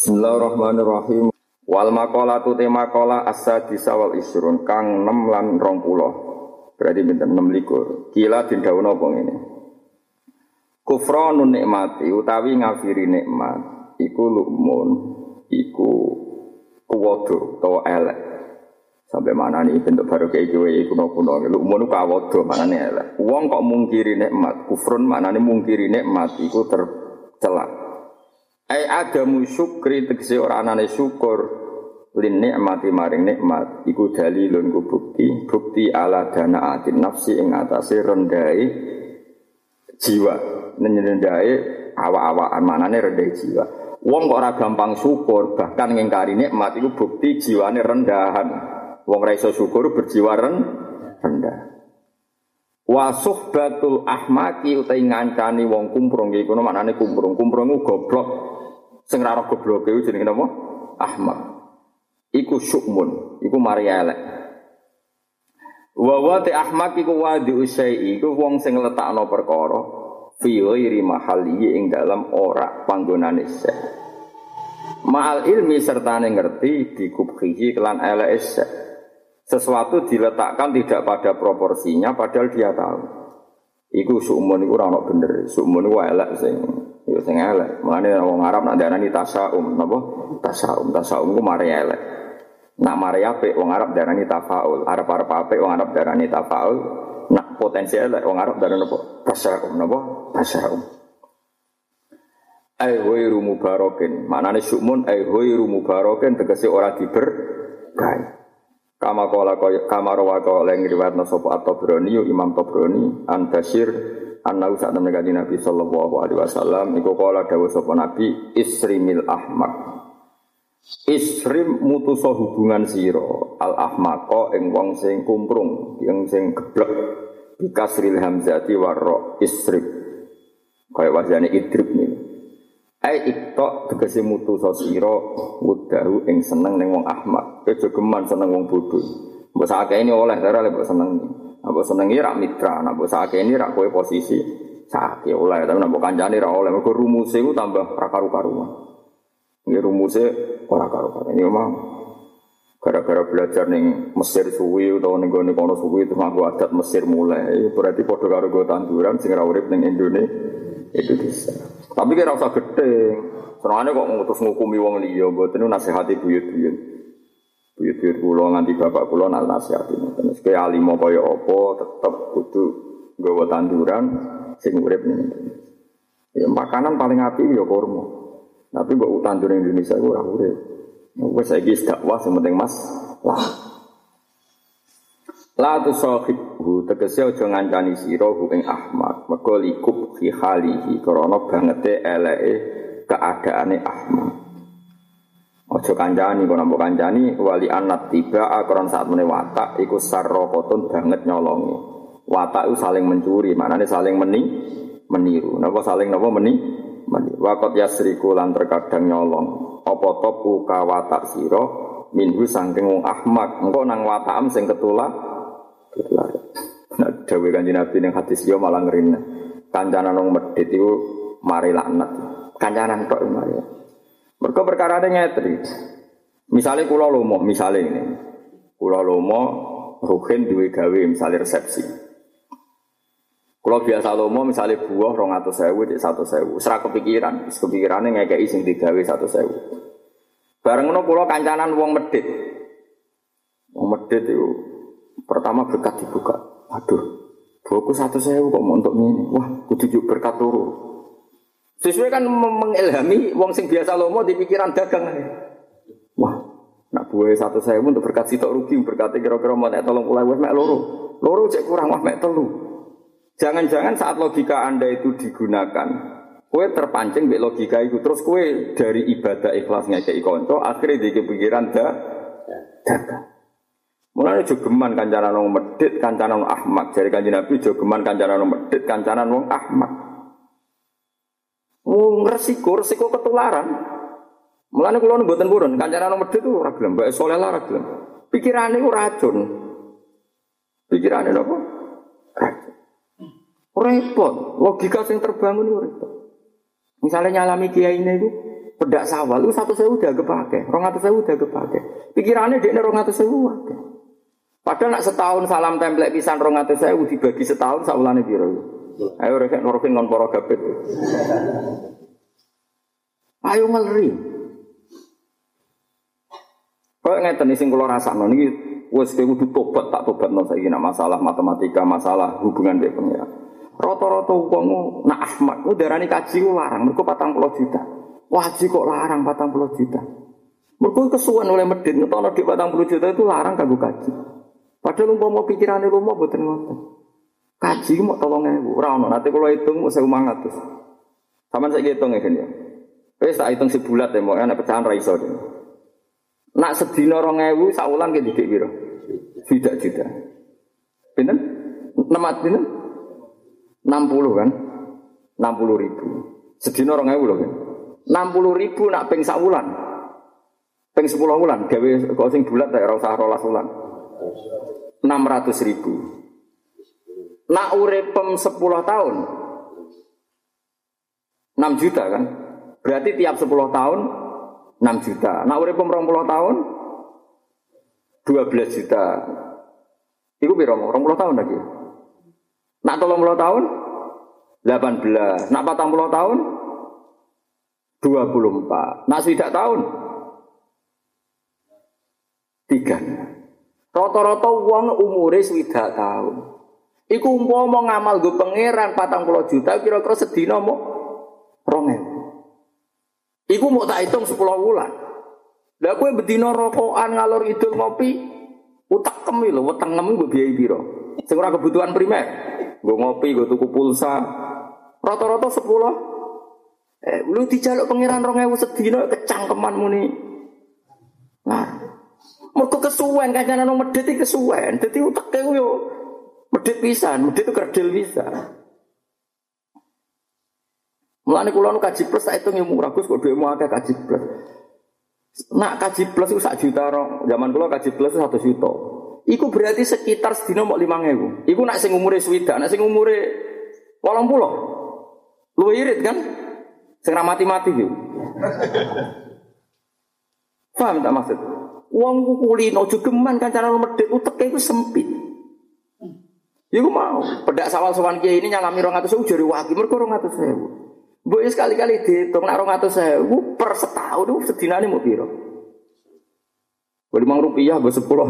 Bismillahirrahmanirrahim. Wal makola tu tema kola asa disawal isrun kang 6 lan 20. Berarti pinten 6 likur. Kila dindaun apa ini? Kufranun nikmati utawi ngafiri nikmat iku lukmun iku kuwodo utawa elek. Sampai mana nih bentuk baru kayak gue kuno kuno lukmun ku awodo mana nih elek. Uang kok mungkiri nikmat kufrun mana nih mungkiri nikmat iku tercelak. Ai adamu syukri tegese ora anane syukur. Lin nikmati maring nikmat iku dalilun ku bukti bukti ala dana atin nafsi ing atase rendai jiwa. Nenyendae awa-awaan manane rendai jiwa. Wong kok ora gampang syukur bahkan ngingkari nikmat iku bukti jiwane rendahan. Wong ra iso syukur berjiwa rendah. Wa suhbatul ahmaki utai ngancani wong kumprung iku maknane kumprung. Kumprung goblok Sing ra gobloke iku jenenge napa? Ahmad. Iku syukmun, iku mari elek. Wa ahmak iku wadi usai iku wong sing letakno perkara fi ghairi mahalli ing dalam ora panggonane se. Ma'al ilmi serta ngerti dikubhihi kelan elek Sesuatu diletakkan tidak pada proporsinya padahal dia tahu. Iku sukmun iku ora ono bener. Sukmun iku elek sing Ya sing elek. Mulane wong Arab nak darani tasaum, napa? Tasaum, tasaum ku mari elek. Nak mari apik wong Arab darani tafaul. Arab-arab apik wong Arab darani tafaul. Nak potensi elek wong Arab darani napa? Tasaum, napa? Tasaum. Ai ghairu mubarakin. Manane syukmun ai ghairu mubarakin tegese ora diberkahi. Kama kala kaya kama rawa ing sapa At-Tabrani Imam Tabrani an Basir Anau saat temen kanjeng Nabi sallallahu alaihi wasallam iku kala dawuh sapa Nabi isrimil ahmak. Isrim mutusa hubungan sira al ahmaqa ing wong sing kumprung, yang sing geblek bikasril hamzati warra isrib. Kaya wajane idrib nih. Ai iktok tegese mutusa sira wudahu ing seneng ning wong ahmak. Kejogeman seneng wong bodho. Mbok sakake ini oleh darah lek seneng. Apa senengi rak mitra, nak mbok ini rak kowe posisi sakit oleh, tapi nak mbok kancane rak oleh. Mergo rumuse ku tambah ra karu-karuan. Ini rumuse ora karu-karuan. Ini memang gara-gara belajar ning Mesir suwi utawa ning gone kono suwi itu nganggo adat Mesir mulai. Berarti padha karo go tanduran sing urip ning Indonesia bisa. Tapi kira usah gede. Senengane kok ngutus ngukumi wong liya, mboten nasihati buyut-buyut. Buyut-buyut kula nganti bapak kula nak nasihati ngoten. Nek alimo kaya apa tetep kudu nggawa tanduran sing urip ning Ya makanan paling api ya kurma. Tapi mbok tanduran Indonesia ora urip. Wes saiki dakwah sing penting Mas. Lah. La tu sahibhu tegese aja ngancani sira ing Ahmad. Mergo likub fi halihi krana bangete eleke keadaane Ahmad. Ojo kancani, kalau nambah kancani, wali anak tiba akron saat meni watak, iku sarrokotun banget nyolongi. Watak itu saling mencuri, nih saling meni, meniru. Napa saling napa meni, meni. Wakot yasriku lan terkadang nyolong. Apa topu ka siro, minhu sangking wong ahmak. Engkau nang watakam sing ketula, ketula. Nah, dawe kanji nabi yang hadis yo malah ngerina. Kancanan wong medit itu mari laknat. Kancanan kok mari. Mereka perkara ada ngetri. Misalnya kulo lomo, misalnya ini, kulo lomo, ruhin duwe gawe, misalnya resepsi. Kulo biasa lomo, misalnya buah rong atau sewu, di satu sewu. Serah kepikiran, kepikirannya ngekei sing digawe satu sewu. Bareng no kulo kancanan wong medit. Wong medit itu pertama berkat dibuka. Aduh, buku satu sewu kok mau untuk ini. Wah, kudu berkat turu. Sesuai kan mengilhami wong sing biasa lomo di pikiran dagang. Wah, nak buah satu saya untuk berkat sitok rugi berkat kira-kira mau nek tolong pulau mek loro. Loro cek kurang wah mek telu. Jangan-jangan saat logika Anda itu digunakan, kue terpancing mbek logika itu terus kue dari ibadah ikhlasnya ke konco akhirnya di pikiran dah. Mulai jogeman kancanan wong medit, kancanan wong ahmak. Dari kanjeng Nabi jogeman kancanan wong medit, kancanan wong ahmak. Oh, resiko, resiko ketularan. Mulane kula mboten purun, kancane nomor itu ora gelem, mbak soleh lah ora gelem. Pikirane ku racun. Pikirane napa? Repot, logika sing terbangun itu repot. Misalnya nyalami kiai ini itu, pedak sawal itu satu sewu udah kepake, rong atau sewu udah kepake. Pikirannya dia rong atau sewu wae. Padahal nak setahun salam template pisan rong atau sewu dibagi setahun saulane biro. Ayo rek norokin ngon poro gapit. Ayo ngeri. Kau ngeten sing kula rasakno niki wis kowe kudu tobat tak tobatno saiki nak masalah matematika, masalah hubungan dengan pengira. Rata-rata wong nak Ahmad ku darani kaji ku larang mergo 40 juta. Wajib kok larang 40 juta. Mergo kesuwen oleh medit ngetono di 40 juta itu larang kanggo kaji. Padahal umpama pikirane rumah boten ngoten. Kaji mau tolong ewu, ora ono. Nanti kalau hitung mau saya mangatus. Sama saya hitung ya ya. Tak hitung sebulat ya, mau enak pecahan raiso deh. Nak sedina rong ewu, saulan ke didik biro. Tidak juta. Pinten? Nemat pinten? 60 kan? 60 ribu. Sedina orang ewu loh kan? 60 ribu nak peng sak wulan. Peng 10 wulan. Gawe kok sing bulat tak usah rolas wulan. 600 ribu. Nak urepem 10 tahun. 6 juta kan? Berarti tiap 10 tahun 6 juta. Nak urepem 20 tahun 12 juta. Iku piro? 20 tahun lagi. Nak tolong puluh tahun, 18. Nak patang puluh tahun, 24. Nak tidak tahun, tiga. Rata-rata uang umure swidak tahun. Iku umpama ngamal gue pangeran patang puluh juta kira-kira sedina mau rongen. Iku mau tak hitung sepuluh bulan. Lah kue bedino rokokan ngalor itu ngopi, utak kemi lho, weteng ngemu gue biaya biro. Sing kebutuhan primer. Gue ngopi, gue tuku pulsa. Rata-rata sepuluh. Eh, lu dijaluk pangeran rong ewu sedino kecangkeman muni. Nah, mereka kesuwen kan nong medit iki kesuwen. Dadi uteke yo medit pisan, medit itu kerdil bisa. Mulane kula nu kaji plus tak hitung murah Gus kok dhuwitmu akeh kaji plus. Nak kaji plus itu sak juta rong. Zaman kula kaji plus itu satu juta. Iku berarti sekitar sedina mau lima ngewu. Iku nak sing umure swida, nak sing umure walang pulau. Lu irit kan? Sing mati mati gitu. Paham tak maksud? Uang kulino jogeman kan cara medhek uteke iku sempit. Iku mau pedak sawal sowan kiai ini nyalami rong atus sewu jari waki mergo rong atus sewu. Mbok sekali-kali dihitung nak rong atus sewu per setahun sedinane mau piro? Lima rupiah gue sepuluh.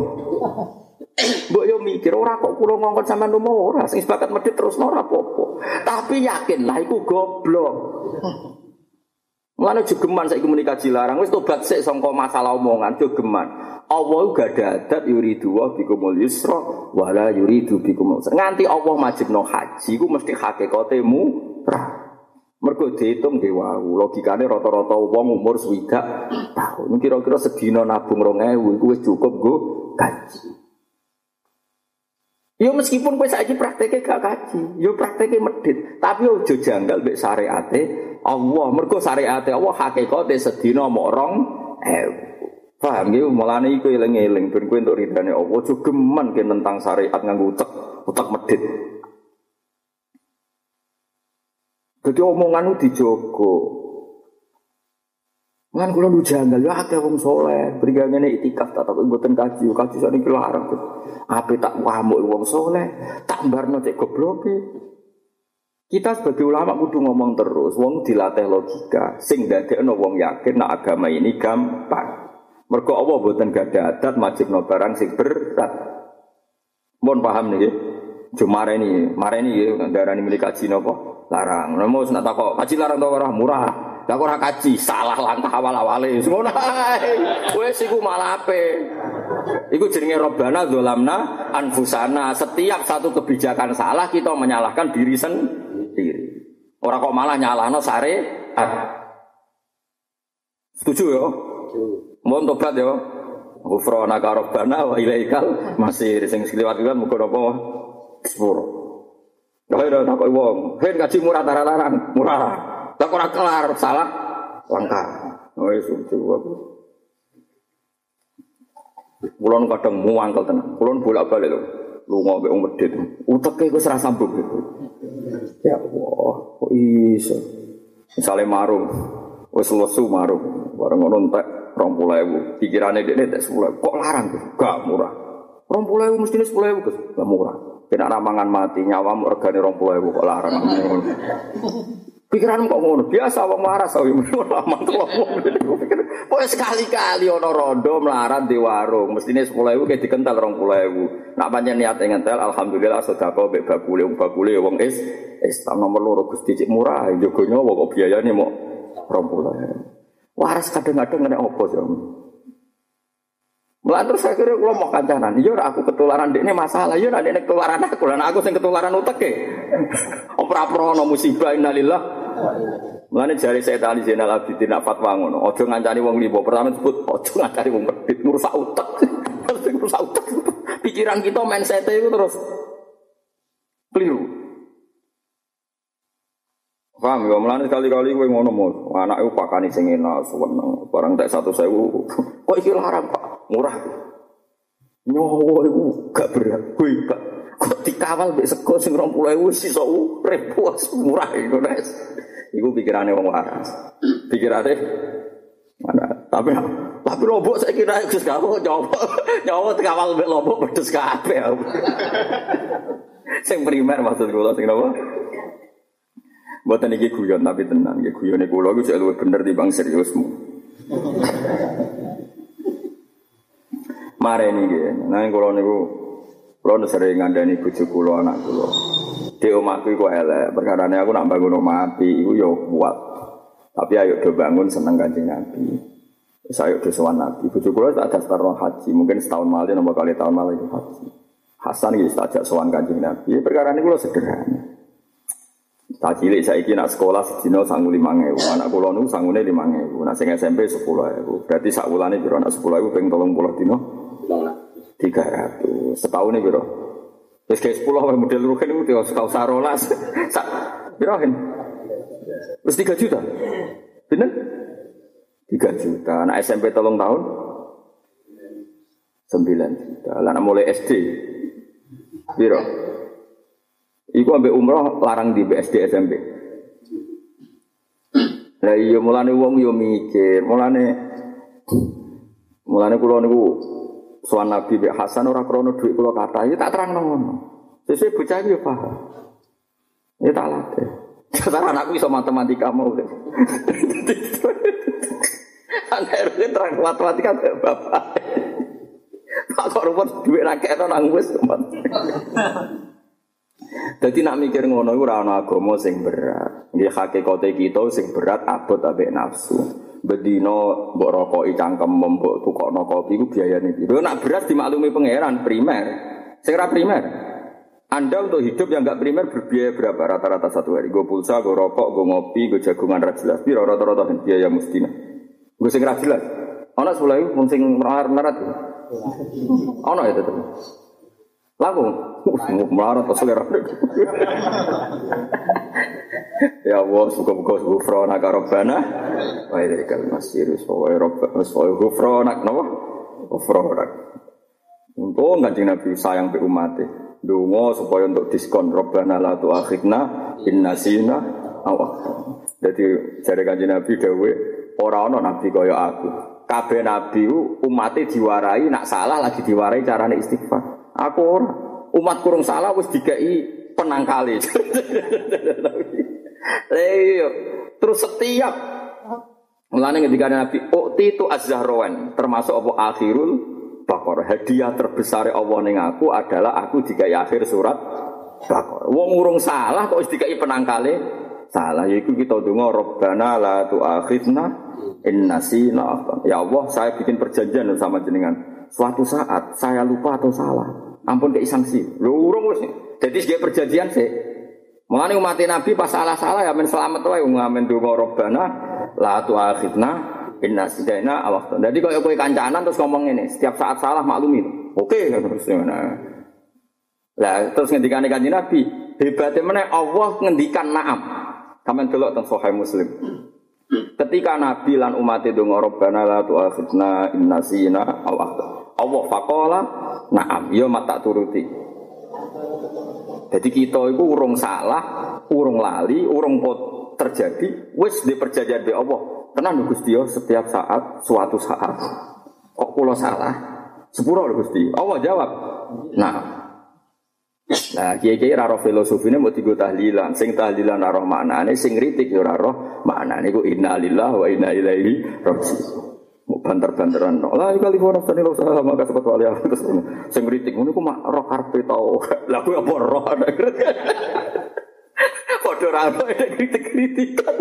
Mbok yo mikir ora kok kula ngongkon sampean rumah ora sing sepakat medhit terus ora apa-apa. Tapi yakin lah iku goblok. Mulane jogeman saiki muni kaji larang wis tobat sik sangka masalah omongan jogeman. Allah gak ada adat yuridu wa bikumul yusra wala yuridu bikumul Nganti Allah majibno haji ku mesti hakikate murah. Mergo dihitung dewa, logikane rata-rata wong umur swidak tahun. Kira-kira sedina nabung 2000 iku wis cukup go gaji. Yo meskipun kowe saiki prakteknya gak kaji, yo prakteknya medit, tapi ojo janggal mbek syariate Allah. Mergo syariate Allah hakikate sedina mok rong eh Paham ya, mulane iku eling-eling ben kowe entuk ridane Allah, ojo geman ke tentang syariat nganggo utek, utek medit. Jadi omongan itu dijogo. Kan kula lu janggal ya akeh wong saleh, brigane itikaf tak tapi mboten kaji, kaji sakniki larang. Ape tak wamuk wong saleh, tak mbarno cek gobloke. Kita sebagai ulama kudu ngomong terus, wong dilatih logika, sing dadekno wong yakin nak agama ini gampang. Mergo Allah mboten gak ada adat no barang sing berat. Mohon paham nih, cuma ini, mareni ya, darani milik kaji nopo larang. Nemu nak takok kaji larang ora murah. Lah ora kaji, salah langkah awal-awale. Ngono ae. Wis iku malah ape. Iku jenenge Robbana dolamna anfusana. Setiap satu kebijakan salah kita menyalahkan diri sendiri. Orang kok malah nyalahno syariat. Setuju ya? Mohon tobat ya. Ghufrana ka Robbana wa ilaikal masih sing sekliwat kan muga apa sepuro. Ora tak wong, hen kaji murah larang, murah. Tak ora kelar salah langkah. Oh itu aku. Kulon kadang muangkel tenan. Kulon bolak-balik lho. Lunga mbek wong medhit. Uteke wis ra sambung. Ya Allah, kok iso. Misale marung. Wes lesu marung, bareng ngono entek 20.000. Pikirane dhekne entek 10.000. Kok larang tuh? Gak murah. 20.000 mestine 10.000 Gus. Gak murah. Kena ramangan mati nyawamu regane 20.000 kok larang. Pikiran kok ngono, biasa wong waras sawi lama tuh pikir, Pokoke sekali-kali ana rondo melarat di warung, mestine 10.000 kayak dikental 20.000. Nak pancen niat ngentel alhamdulillah sedekah mbek bakule wong bakule wong is Islam nomor loro Gusti cik murah, jogo nyawa kok biayane mau 20.000. Waras kadang-kadang nek opo sih. Mulai terus kira kalau mau kancanan, iya aku ketularan ini masalah, iya nanti ini ketularan aku, dan aku sing ketularan utek. Opera prono musibah innalillah Mulane jari saya tadi Zainal Abidin nak fatwa ngono. Ojo ngancani wong libo. Pertama sebut ojo ngancani wong medit ngrusak utek. ngrusak utek. Pikiran kita mindset itu terus keliru. Paham ya, mulane sekali-kali kowe ngono mo, anak iku pakani sing enak, seneng. Barang tak satu sewu, kok iki larang Pak, murah. Nyowo iku gak berat, kowe gak kok dikawal mbek sego sing 20.000 sisa urip murah iku guys. Iku pikirannya wong waras. Pikirane mana? Tapi tapi lobok saya kira Gus kamu nyawa nyawa tekawal mbek lobok pedes kabeh. sing primer maksud kula sing napa? Mboten iki guyon tapi tenang, nggih guyone kula iku luwih bener timbang seriusmu. Mare ini nggih. Nah kula niku kula sering ngandani bojo kula anak kula. Di omahku iku elek, perkarane aku nak bangun omah api iku yo kuat. Tapi ayo do bangun seneng Kanjeng Nabi. Saya do sowan Nabi. Bojo kula tak daftar haji, mungkin setahun malih nomor kali tahun malih haji. Hasan iki tak ajak sowan Kanjeng Nabi. Perkara ini kula sederhana. Tak cilik saiki nak sekolah sedina sangu 5000. Anak kula niku sangune 5000. Nak sing SMP 10000. Berarti sak wulane piro nak 10000 ping 30 dina? 300. Setahun ini piro? Terus kayak sepuluh model rugen itu tiga sekau sarolas. Sak birahin. Terus tiga juta. Bener? Tiga juta. Nah SMP tolong tahun? Sembilan juta. Lah mulai SD. Biro. Iku ambek umroh larang di BSD SMP. Lah iya mulane wong yo mikir, mulane mulane kula niku Soal Nabi Mbak Hasan orang krono duit kalau kata, ya tak terang ngono. Sesuai bocah ya paham. Ya tak latih. Sekarang anakku bisa matematika mau. Anak RW terang matematika bapak. Pak kok rumput duit rakyat itu nanggus tempat. Jadi nak mikir ngono itu rana agama sing berat. Nggih hakikate kita sing berat abot ambek nafsu bedino mbok rokoki cangkem mbok tukokno kopi iku biayane piro. Nak beras dimaklumi pangeran primer. Sing primer. Anda untuk hidup yang enggak primer berbiaya berapa rata-rata satu hari? Gue pulsa, gue rokok, gue ngopi, gue jagungan rak jelas. Biro rata-rata biaya mustina. Gue sing rak jelas. Ono sebelah itu sing melarat-melarat. Ono ya tetep. Lagu, melarat pas selera. Ya Allah, suka-suka gufrona ka Rabbana. Wa ilaikal masir, wa Rabbana, wa gufrona, napa? Gufrona. Untung kanjeng Nabi sayang be umatnya. Dungo supaya untuk diskon Rabbana la tu'akhidna inna sina awak. Jadi jare kanjeng Nabi dawe ora ana nabi kaya aku. Kabeh nabi umatnya diwarai nak salah lagi diwarai carane istighfar. Aku ora. Umat kurung salah wis dikai penangkali. Iya. Terus setiap Mulane ketika Nabi Ukti itu az-zahrawan termasuk apa akhirul bakor hadiah terbesar Allah ning aku adalah aku dikai akhir surat bakor. Wong urung salah kok dikai penangkale salah yaitu kita donga Rabbana la tu'akhidna in nasina Ya Allah, saya bikin perjanjian sama jenengan. Suatu saat saya lupa atau salah, ampun kei sanksi. Lu urung wis. Jadi sebagai perjanjian sih Mulane umat Nabi pas salah-salah ya men selamat wae ngamen donga Rabbana la tu'akhidna inna sidaina awaqta. Jadi kalau kowe kancanan terus ngomong ini, setiap saat salah maklumi. Oke terus nah. Lah terus ngendikane kanjeng Nabi, hebatnya mana Allah ngendikan na'am. Kamen delok teng Sahih Muslim. Ketika Nabi lan umat itu Rabbana la tu'akhidna inna sina awaqta. Allah faqala na'am, yo mata turuti. Jadi kita itu urung salah, urung lali, urung pot terjadi, wis di perjanjian be Allah. Tenang Gusti setiap saat, suatu saat kok kula salah. Sepuro Gusti. Allah jawab. Nah, Nah, kiai-kiai raro filosofine mau tiga tahlilan, sing tahlilan raro maknane, sing kritik yo raro maknane ku innalillahi wa inna ilaihi raji'un. Banter-banteran, lah kali orang tadi lo salah maka sempat wali terus sing kritik ngono ku mak roh karpe tau, lah ku apa roh ada Padha ra kritik-kritikan.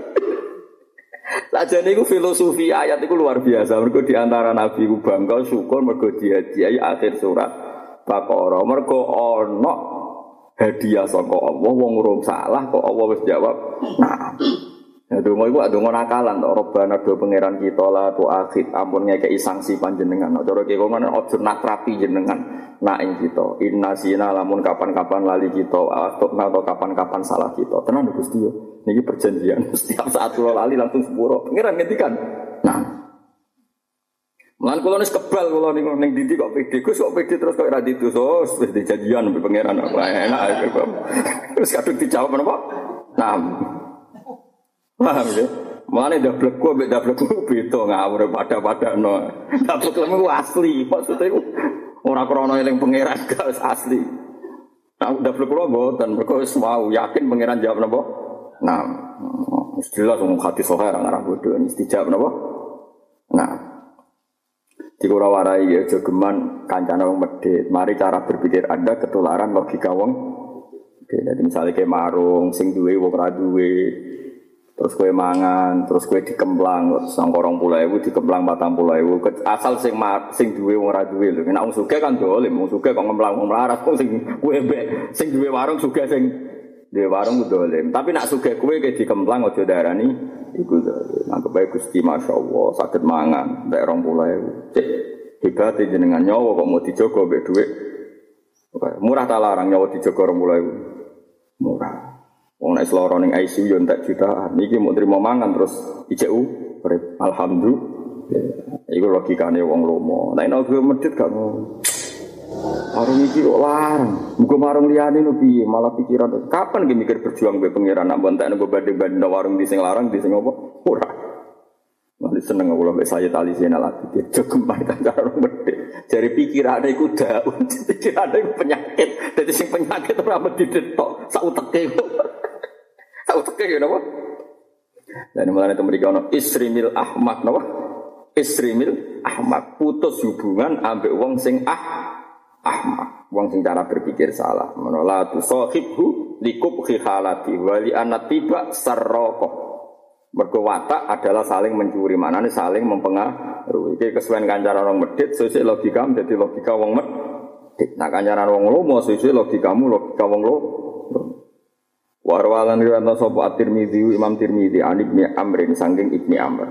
Saja niku filosofi ayat itu luar biasa. Mergo di antara nabi ku bangga syukur mergo diadiai akhir surat Baqarah. Mergo ana hadiah saka Allah wong urung salah kok Allah wis jawab. Nah. Ya donga iku donga nakalan to Robbana do pangeran kita la tu akhid ampun ngekeki sanksi panjenengan. Cara ki kok ngono aja nakrapi jenengan nak kita. Inna sina lamun kapan-kapan lali kita atau atau kapan-kapan salah kita. Tenan Gusti yo. Niki perjanjian setiap saat kula lali langsung sepuro. Pangeran ngendikan. Nah, Mulan kula kebal kula niku ning dindi kok pede. Gus kok pede terus kok ora ditusus wis dijanjian mbek pangeran apa enak. Terus kadung dijawab napa? Nah. Paham ya? Mulane dablek ku mbek dablek ku beda ngawur pada-pada no. Dablek ku asli, maksudnya ora krana eling pangeran gak asli. Nah, dablek kula mboten, mergo wis yakin pangeran jawab napa? Nah, jelas wong hati sohair ngarang bodoh ini dijawab napa? Nah, di warai ya jogeman kancana wong medit. Mari cara berpikir Anda ketularan logika wong. Oke, jadi misalnya kayak marung, sing duwe wong ra duwe. Terus kue mangan, terus kue dikemplang, sang korong pulau ibu dikemplang batang pulau ibu. Asal sing mar, sing duwe wong ra duwe lho. Nek wong sugih kan dolim, wong sugih kok ngemplang wong melarat kok sing kue be, sing duwe warung sugih sing duwe warung dolim. Tapi nak sugih kue kayak dikemplang aja darani iku anggap bae Gusti masyaallah sakit mangan nek rong puluh ewu cek hebat jenengan. Nyawa kok mau dijogo mbek dhuwit murah ta larang nyawa dijogo rong puluh ewu murah wong nek seloro ning ICU yo entek jutaan iki mau terima mangan terus ICU alhamdulillah iku logikane wong lomo nek nek medit gak ngono Warung iki kok larang. Muga warung liyane no piye? Malah pikiran kapan ge mikir berjuang be pangeran nak bontek gue banding-banding warung di sing larang di sing apa? Ora. Nanti seneng aku mbek saya tali sini lagi dia jogem kan cara gede. Dari pikiran iku daun, pikiran iku penyakit. Jadi sing penyakit ora mesti detok, sak uteke. Sak uteke ya napa? Dan mulane itu mereka isrimil ahmad napa? Isrimil ahmad. Putus hubungan ambek wong sing ah ahmak wong sing cara berpikir salah. Menolak tu sahibhu likub khihalati wali anak tiba sarroko. Mergo adalah saling mencuri. Mana nih saling mempengaruhi. Iki kesuwen kancaran orang medit sesuk logika menjadi logika wong medit. Nah kancaran wong lomo sesuk logikamu logika wong lo Warwalan riwayat sapa at-Tirmidzi Imam Tirmidzi an Ibnu Amrin saking Ibnu Amr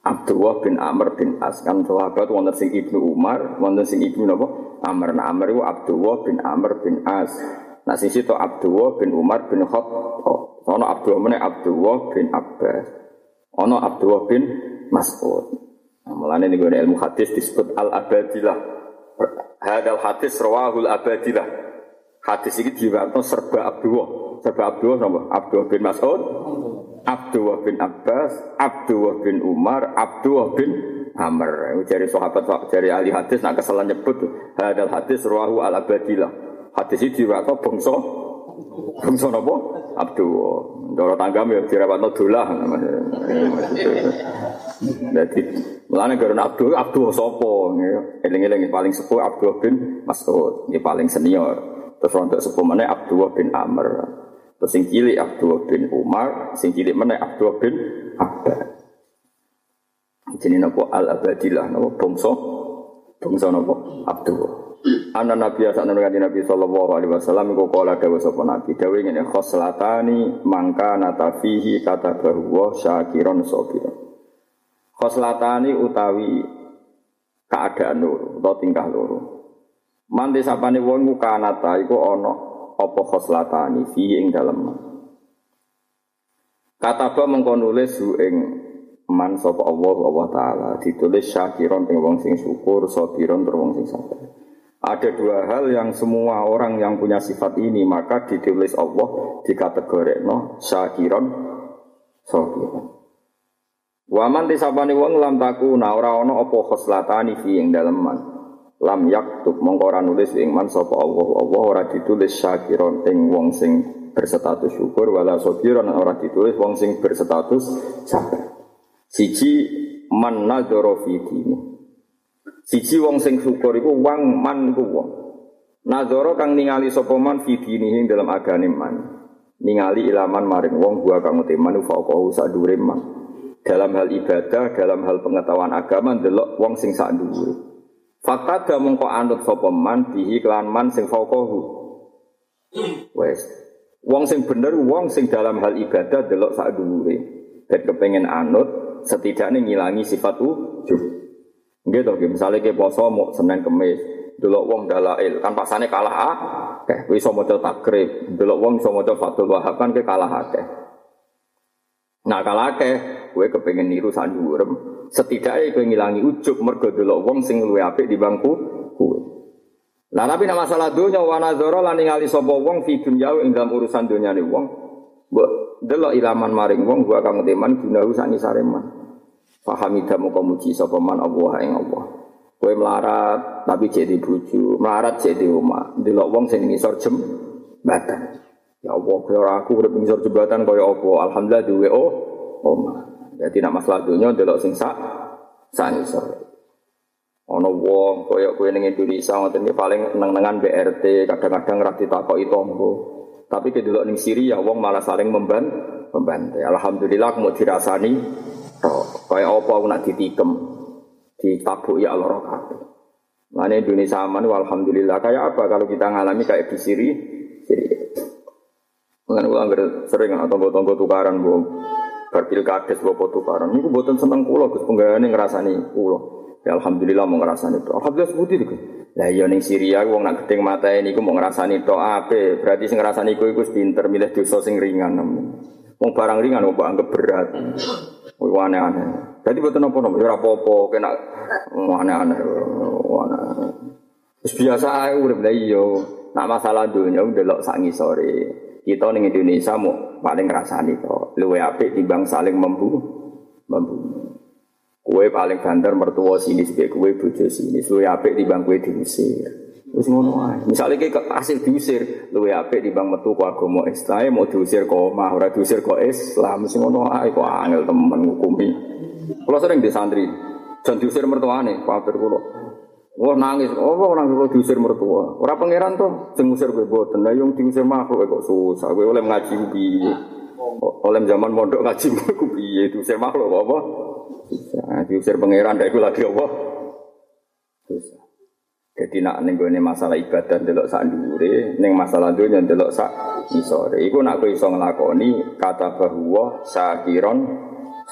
Abdullah bin Amr bin As kan sahabat wonten sing Ibnu Umar, wonten sing Ibnu napa? Amr. Nah, Amr itu Abdullah bin Amr bin As. Nah, sing situ Abdullah bin Umar bin Khattab. Ono Abdullah meneh Abdullah bin Abbas. Ono Abdullah bin Mas'ud. Nah, mulane niku ilmu hadis disebut al-abadilah. Hadal hadis rawahul abadilah. Hadis ini diwakil serba Abdullah. Serba Abdullah napa? Abdullah bin Mas'ud. Abdullah bin Abbas, Abdullah bin Umar, Abdullah bin Amr. Dari sahabat dari ahli hadis nak kesalahan nyebut hadal hadis ruahu al abadilah. Hadis itu diwakil bangsa bangsa napa? Abdullah. Doro tanggam ya dirawatno dolah. Jadi mulane karena Abdul Abdul sapa eling-eling paling sepuh Abdullah bin Mas'ud, ini paling senior. Terus untuk sepuh mana Abdullah bin Amr. Terus sing cilik Abdullah bin Umar, sing cilik mana Abdullah bin Abbas. Jadi nopo al abadilah nopo bangsa bangsa nopo Abdullah. Anak Nabi asal nabi Nabi Sallallahu Alaihi Wasallam iku kala dawa sapa Nabi dawa ngene khoslatani mangka natafihi kata bahwa syakiron sobiron. Khoslatani utawi keadaan loro atau tingkah loro. Mantis sapane wong ku kanata iku ana apa khoslatani fi ing dalem Kataba mengko nulis hu ing man sapa Allah Allah taala ditulis syakiron ing wong sing syukur sabiron tur wong sing sabar. Ada dua hal yang semua orang yang punya sifat ini maka ditulis Allah di kategori no syakiron sabiron. Waman tisapani wong lam taku na ora ana apa khoslatani fi ing dalem man. Lam yaktub mongko ora nulis ing man sapa Allah Allah ora ditulis syakiron ing wong sing berstatus syukur wala sabiron ora ditulis wong sing berstatus sabar. Siji man nadzara fi dini. Siji wong sing syukur iku wong man iku wong. Nadzara kang ningali sapa man fi dini dalam agane man. Ningali ilaman maring wong gua kang uteman faqahu sak man dalam hal ibadah, dalam hal pengetahuan agama delok wong sing sak dhuwure. Fakta da mongko anut sapa man bihi kelan man sing fauqahu. Wes. Wong sing bener wong sing dalam hal ibadah delok sak dhuwure. Dan kepengen anut setidaknya ngilangi sifat ujub. Nggih to, misalnya ke poso mau Senin Kemis, delok wong dalail kan pasane kalah ah. Oke, kowe iso maca takrib, delok wong iso maca Fathul Wahab kan ke kalah akeh. Nah kalau akeh, gue kepengen niru sandurem, setidaknya gue ngilangi ujuk mergo delok wong sing luwe apik di bangku gue. Lah tapi nama masalah dunya wa nazara lan ningali sapa wong fi dunya ing dalam urusan dunyane wong. Mbok delok ilaman maring wong gua kang teman gunahu sak sareman. Fahamida muka muji sapa man Allah ing Allah. Kowe melarat tapi jadi bojo, melarat jadi omah. Delok wong sing ngisor jembatan. Ya Allah, kaya aku urip ngisor jembatan kaya apa? Alhamdulillah duwe oh omah. Jadi nak masalah dunia delok sing sak sak ngisor. Ono wong kaya kowe ning Indonesia ngoten iki paling neng-nengan BRT, kadang-kadang ra ditakoki tonggo. Tapi ke delok ning Syria wong malah saling memban membantai. Alhamdulillah mau dirasani tok. Kaya apa aku nak ditikem, ditabuki ya Allah kabeh. Mana Indonesia aman, alhamdulillah. Kayak apa kalau kita ngalami kayak di Syria? Syria. Mengenai ulang sering atau tonggo tukaran bu berpil kades bu tukaran. Ini buatan seneng pulau, gus penggayaan ngerasani pulau. Ya alhamdulillah mau ngerasani itu. Alhamdulillah seperti itu. Lah iya ning Syria wong nak mata ini ku mau ngerasani itu apa? Berarti sing ngerasani ku iku pinter milih dosa sing ringan. Wong barang ringan kok anggap berat. Wih aneh-aneh. Jadi nopo nopo, ya apa-apa, kena aneh-aneh, aneh. Terus biasa aja udah iya. Nak masalah dunia lo sangi sore. Kita ning Indonesia mau paling ngrasani to. Luwe apik timbang saling membu membunuh. Kue paling banter mertua sini sebagai kue bojo sini. Luwe apik timbang kue diusir. Wis ngono ae. Misale iki hasil diusir, luwe apik timbang metu ku agama Islam mau diusir kok omah, diusir kok Islam. Wis ngono ae kok angel temen ngukumi. Kula sering di santri, jan diusir mertuane, kafir kula. Wah nangis, oh nangis kalau diusir mertua. Orang pangeran tuh, sing ngusir gue boten. Nah yang diusir makhluk kok susah. Gue oleh ngaji piye. Oleh zaman mondok ngaji gue piye diusir makhluk apa? Susah. Diusir pangeran, dah gue lagi apa? Susah. Jadi nak ning ini masalah ibadah delok sak dhuwure, ning masalah dunya delok sak isore. Iku nak kowe iso nglakoni kata bahwa sakiron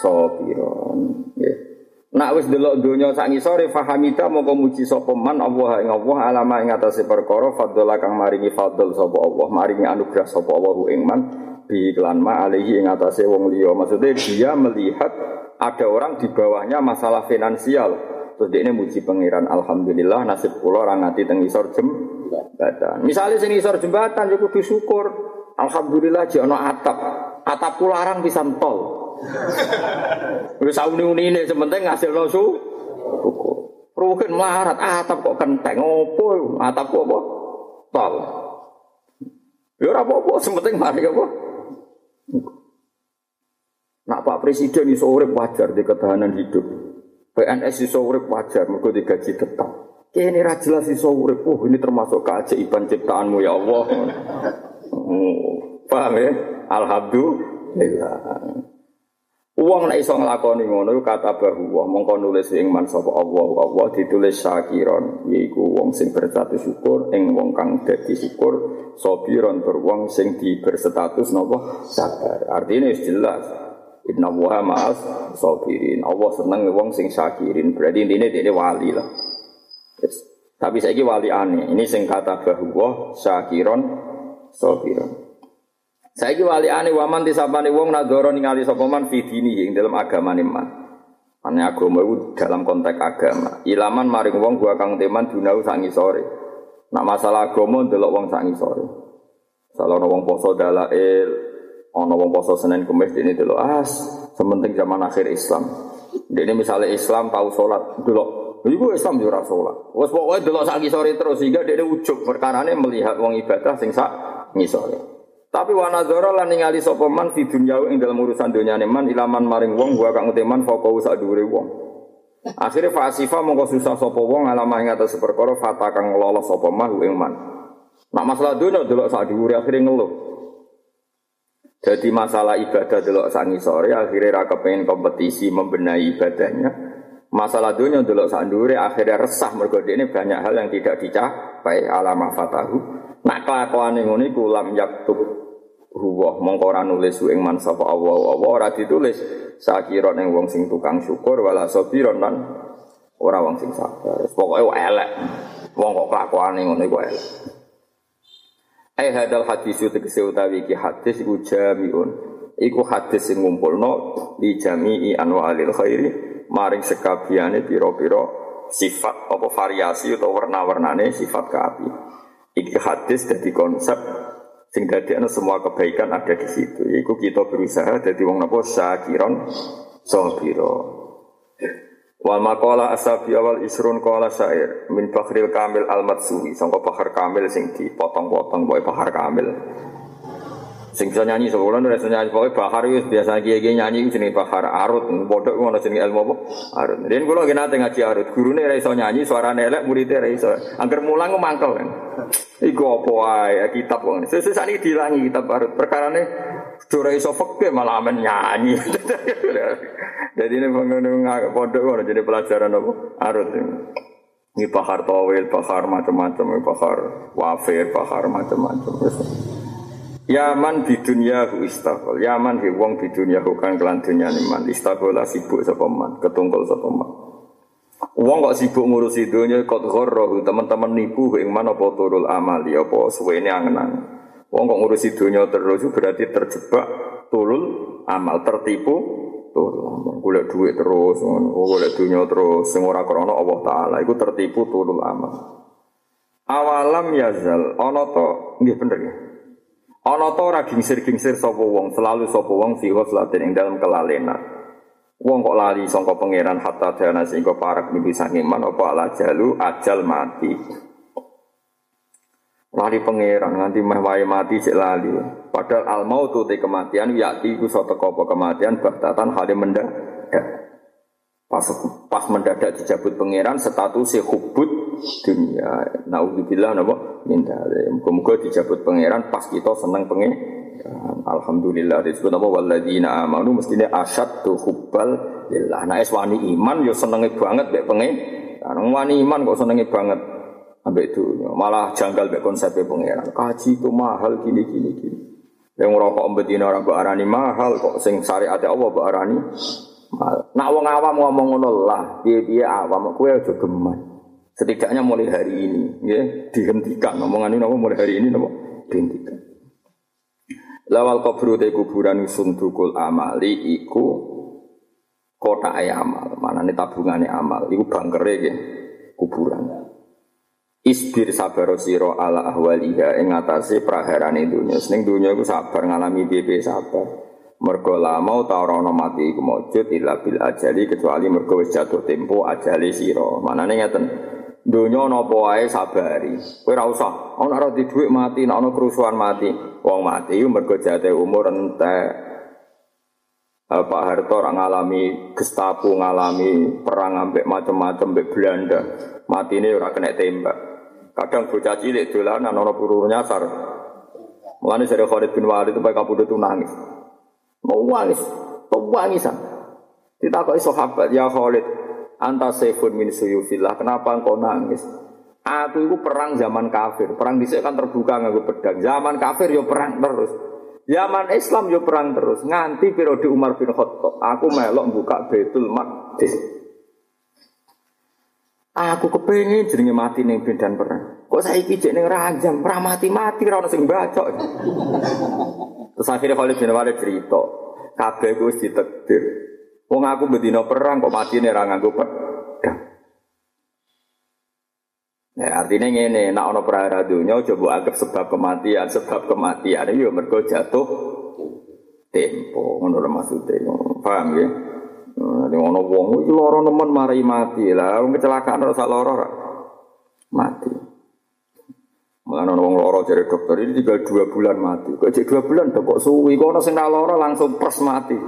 sobiron. Yeah. Nak wis delok donya sak ngisore fahamita moko muji sapa man Allah ing Allah alama ing atase perkara fadhala kang maringi fadl sapa Allah maringi anugerah sapa Allah ing man bi iklan ma alihi ing atase wong liya. Maksudnya dia melihat ada orang di bawahnya masalah finansial. Terus dia ini muji pangeran alhamdulillah nasib kula ora ngati teng isor jembatan. Misalnya sing isor jembatan yo kudu syukur. Alhamdulillah jek ana atap. Atap kula arang pisan tol Wis sauni-uni ini sementing ngasil su. Rukin melarat atap kok kenteng opo atap kok apa? Tol. Ya ora apa-apa, sementing mari apa? Nak Pak Presiden iso urip wajar di ketahanan hidup. PNS iso urip wajar mergo digaji tetap. Kene ra jelas iso urip. Oh, ini termasuk keajaiban ciptaanmu ya Allah. Oh, paham ya? Alhamdulillah. Uang nek iso nglakoni ngono kata bahwa mongko nulis ing man sapa Allah Allah ditulis syakiron yaiku wong sing berstatus syukur ing wong kang dadi syukur sabiron tur wong sing di berstatus napa sabar. Artinya jelas Inna wa ma'as sabirin. Allah seneng wong sing syakirin. Berarti intine dia wali lah. Yes. Tapi saya wali aneh. Ini sing kata bahwa syakiron sabiron. Saiki wali ane waman disapane wong nadoro ningali sapa man fi dini ing dalam agama man. Ane agama itu dalam konteks agama. Ilaman maring wong gua kang teman dunau sak ngisore. Nak masalah agama ndelok wong sak ngisore. Salah wong poso dalail Ono wong poso Senin Kamis ini dulu as, sementing zaman akhir Islam. Ini misalnya Islam tahu sholat dulu. Iku Islam ora salat. Wes pokoke delok sak sore terus sehingga dia ujug perkarane melihat wong ibadah sing sak ngisore. Tapi wa nazara lan ningali sapa man fi dunya ing dalam urusan dunyane man ilaman maring wong gua kang uteman foko sak dhuwure wong. Akhirnya fasifa mongko susah sapa wong alamah ing atas perkara fata kang lolos sapa man ing man. Nak masalah dunya delok sak dhuwure akhirnya ngeluh. Jadi masalah ibadah delok sak ngisore akhirnya ra kepengin kompetisi membenahi ibadahnya. Masalah dunia dulu sandure akhirnya resah mergo ini banyak hal yang tidak dicapai alama fatahu. Nak kelakuan yang ini kulam yaktub huwa mongko nulis ing man sapa Allah Allah ora ditulis sakira ning wong sing tukang syukur wala sabiron lan ora wong sing sabar. Pokoke elek. Wong kok kelakuane ngono iku elek. Ai hadal hadis tegese utawi hadis iku jamiun. Iku hadis sing ngumpulno di jami'i anwa'il khairi maring sekabiane piro-piro sifat apa variasi atau warna-warnane sifat keapi. Iki hadis jadi konsep sing dadekno semua kebaikan ada di situ. Iku kita berusaha jadi wong napa syakiron sabira. Wal maqala asabi awal isrun qala syair min fakhril kamil al matsui sangka bahar kamil sing dipotong-potong boy bahar kamil. Sing bisa nyanyi udah bisa nyanyi pokoknya bahar itu biasa kiai kiai nyanyi itu jenis bahar arut bodoh itu mana jenis ilmu apa arut. Dan gue lagi nanti ngaji arut guru nih raiso nyanyi suara nelek muridnya raiso. Angker mulang gue mangkel kan. Iku apa ya kitab kok. Sesuatu ini dilangi kitab arut perkara nih Dora iso fakir malah amen nyanyi. Jadi ini pengen ngono jadi pelajaran apa? Arut. Ini bahar tawil, bahar macam-macam, bahar wafir, bahar macam-macam. Yaman di dunia hu istaqol. Yaman hi wong di dunia hu kan kelan dunia man. Istaqola sibuk sapa man, ketungkol sapa man. Wong kok sibuk ngurusi dunia kot ghorrohu teman-teman nipu ing mana apa turul amali apa suwene angen-angen. Wong kok ngurusi dunia terus berarti terjebak turul amal tertipu turul. Golek duit terus, golek dunia terus sing ora Allah taala iku tertipu turul amal. Awalam yazal ana to nggih bener ya. Ana ta ora gingsir-gingsir sapa wong, selalu sapa wong fi ghaflatin ing dalam kelalenan. Wong kok lali sangka pangeran hatta dana sehingga parak niku sangiman apa ala jalu ajal mati. Lari pangeran nganti meh wae mati sik lali. Padahal al mautu te kematian yakti iku satu apa kematian bahtatan hale mendadak. Pas pas mendadak dijabut pangeran status hubut dunia. Naudzubillah napa minta. Muga-muga dijabut pangeran pas kita seneng pengen. Alhamdulillah disebut apa walladzina amanu mestine asyaddu hubbal lillah. Nah es wani iman yo senenge banget mek pengen. Nah, wani iman kok senenge banget ambek dunia. Malah janggal mek konsepnya pangeran. Kaji itu mahal gini gini gini. Yang ngerokok betina orang arani mahal kok sing syariat Allah arani Nak wong awam ngomong ngono lah, piye-piye awam kowe aja geman. Setidaknya mulai hari ini, ya, dihentikan omongan ini mulai hari ini nopo dihentikan. Lawal kubur te kuburan sundukul amali iku kota amal, mana nih tabungannya amal, iku bangkere ya, kuburan. Isbir sabar siro ala ahwaliha ing atase praharane dunya. Ning dunya iku sabar ngalami piye sabar. Mergo lama ta ora mati iku mujud illa bil ajali kecuali mergo wis jatuh tempo ajali sira. Manane ngeten. Donya napa wae sabari. Kowe ora usah ana ora di dhuwit mati, nek ana kerusuhan mati. Wong mati mergo jatuh umur entek. Pak Harto orang ngalami Gestapo ngalami perang ambek macam-macam ambek Belanda. Mati ini orang kena tembak. Kadang bocah cilik dolanan ana peluru nyasar. Mulane dari Khalid bin Walid itu pakai kabudut nangis. Mau wangis, wangisan. Ditakoki sahabat, ya Khalid, anta sefun min suyufillah, kenapa engkau nangis? Aku itu perang zaman kafir, perang dhisik kan terbuka nganggo pedang. Zaman kafir yo perang terus. Zaman Islam yo perang terus. Nganti periode Umar bin Khattab, aku melok buka Baitul Maqdis. Aku kepengen jenenge mati ning medan perang. Kok saiki jek ning ranjam, ora mati-mati ora ono sing bacok. Terus akhirnya Khalid bin Walid cerita, kabeh gue ditekdir. Wong aku bedino perang kok mati nih orang aku pedang. Ya, artinya ini, nak ono perara dunia, coba anggap sebab kematian, sebab kematian, itu mereka jatuh tempo lho maksude. Paham ya? Nek ono wong iki lara nemen mari mati. Lah wong kecelakaan sak lara mati. Ono wong lara jare dokter ini tinggal dua bulan mati. Kok dua bulan kok suwi kok ono sing lara langsung pers mati.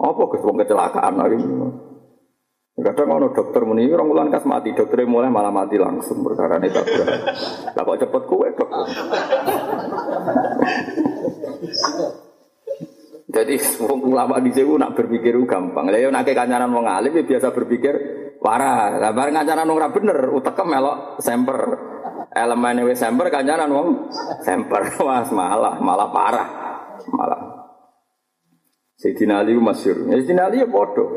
Apa kes wong kecelakaan lagi? Kadang ono dokter muni orang bulan kas mati, dokter mulai malah mati langsung perkara ini tak Lah kok cepet kue dokter. Jadi ulama di sini nak berpikir gampang. Lah nak ke kancanan wong alim ya biasa berpikir parah. Lah bareng kancanan wong ra bener utekem melok semper. Elemen wis semper kancanan wong semper. Mas malah malah parah. Malah. Sayyidina Ali masyhur. Sayyidina Ali ya bodoh.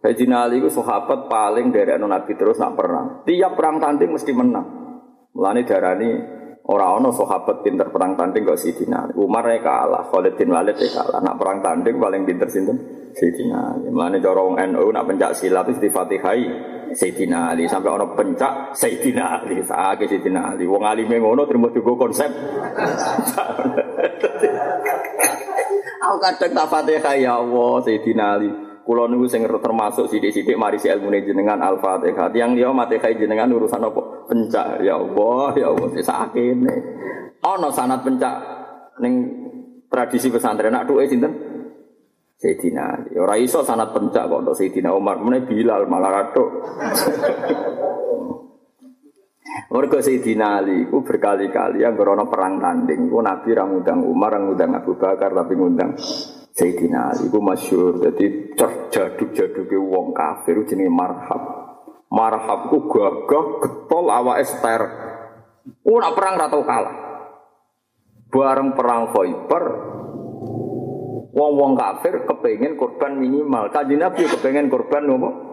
Sayyidina Ali itu sahabat paling dari Nabi terus nak perang. Tiap perang tanding mesti menang. Mulane darani Orang ono sahabat pinter perang tanding kok Sidina. Umar ya kalah, Khalid bin Walid ya kalah. Nak perang tanding paling pinter sinten? Sidina. Mulane cara NU nak pencak silat itu difatihai Sayyidina Ali sampai orang pencak Sayyidina Ali. Saake Sayyidina Ali. Wong alime ngono terima juga konsep. Aku kadang tak fatihah ya Allah Sayyidina Ali. Kulo niku sing termasuk sidik-sidik mari si ilmu jenengan Al-Fatihah. Yang dia mati kai jenengan urusan apa? Pencak. Ya Allah, ya Allah sakene. Ana sanat pencak ning tradisi pesantren nak duwe sinten? Sayyidina Ali. Ora iso sanat pencak kok untuk Sayyidina Umar. Mene Bilal malah. Mergo Sayyidina Ali ku berkali-kali yang berono perang tanding. Ku Nabi ra ngundang Umar, ra ngundang Abu Bakar tapi ngundang Sayyidina Ali ku masyhur dadi jaduk-jaduke wong kafir jenenge marhab. Marhab ku gagah getol awake ster. Ora perang ra tau kalah. Bareng perang Khaibar wong-wong kafir kepengen korban minimal. Kanjeng Nabi kepengen korban nopo?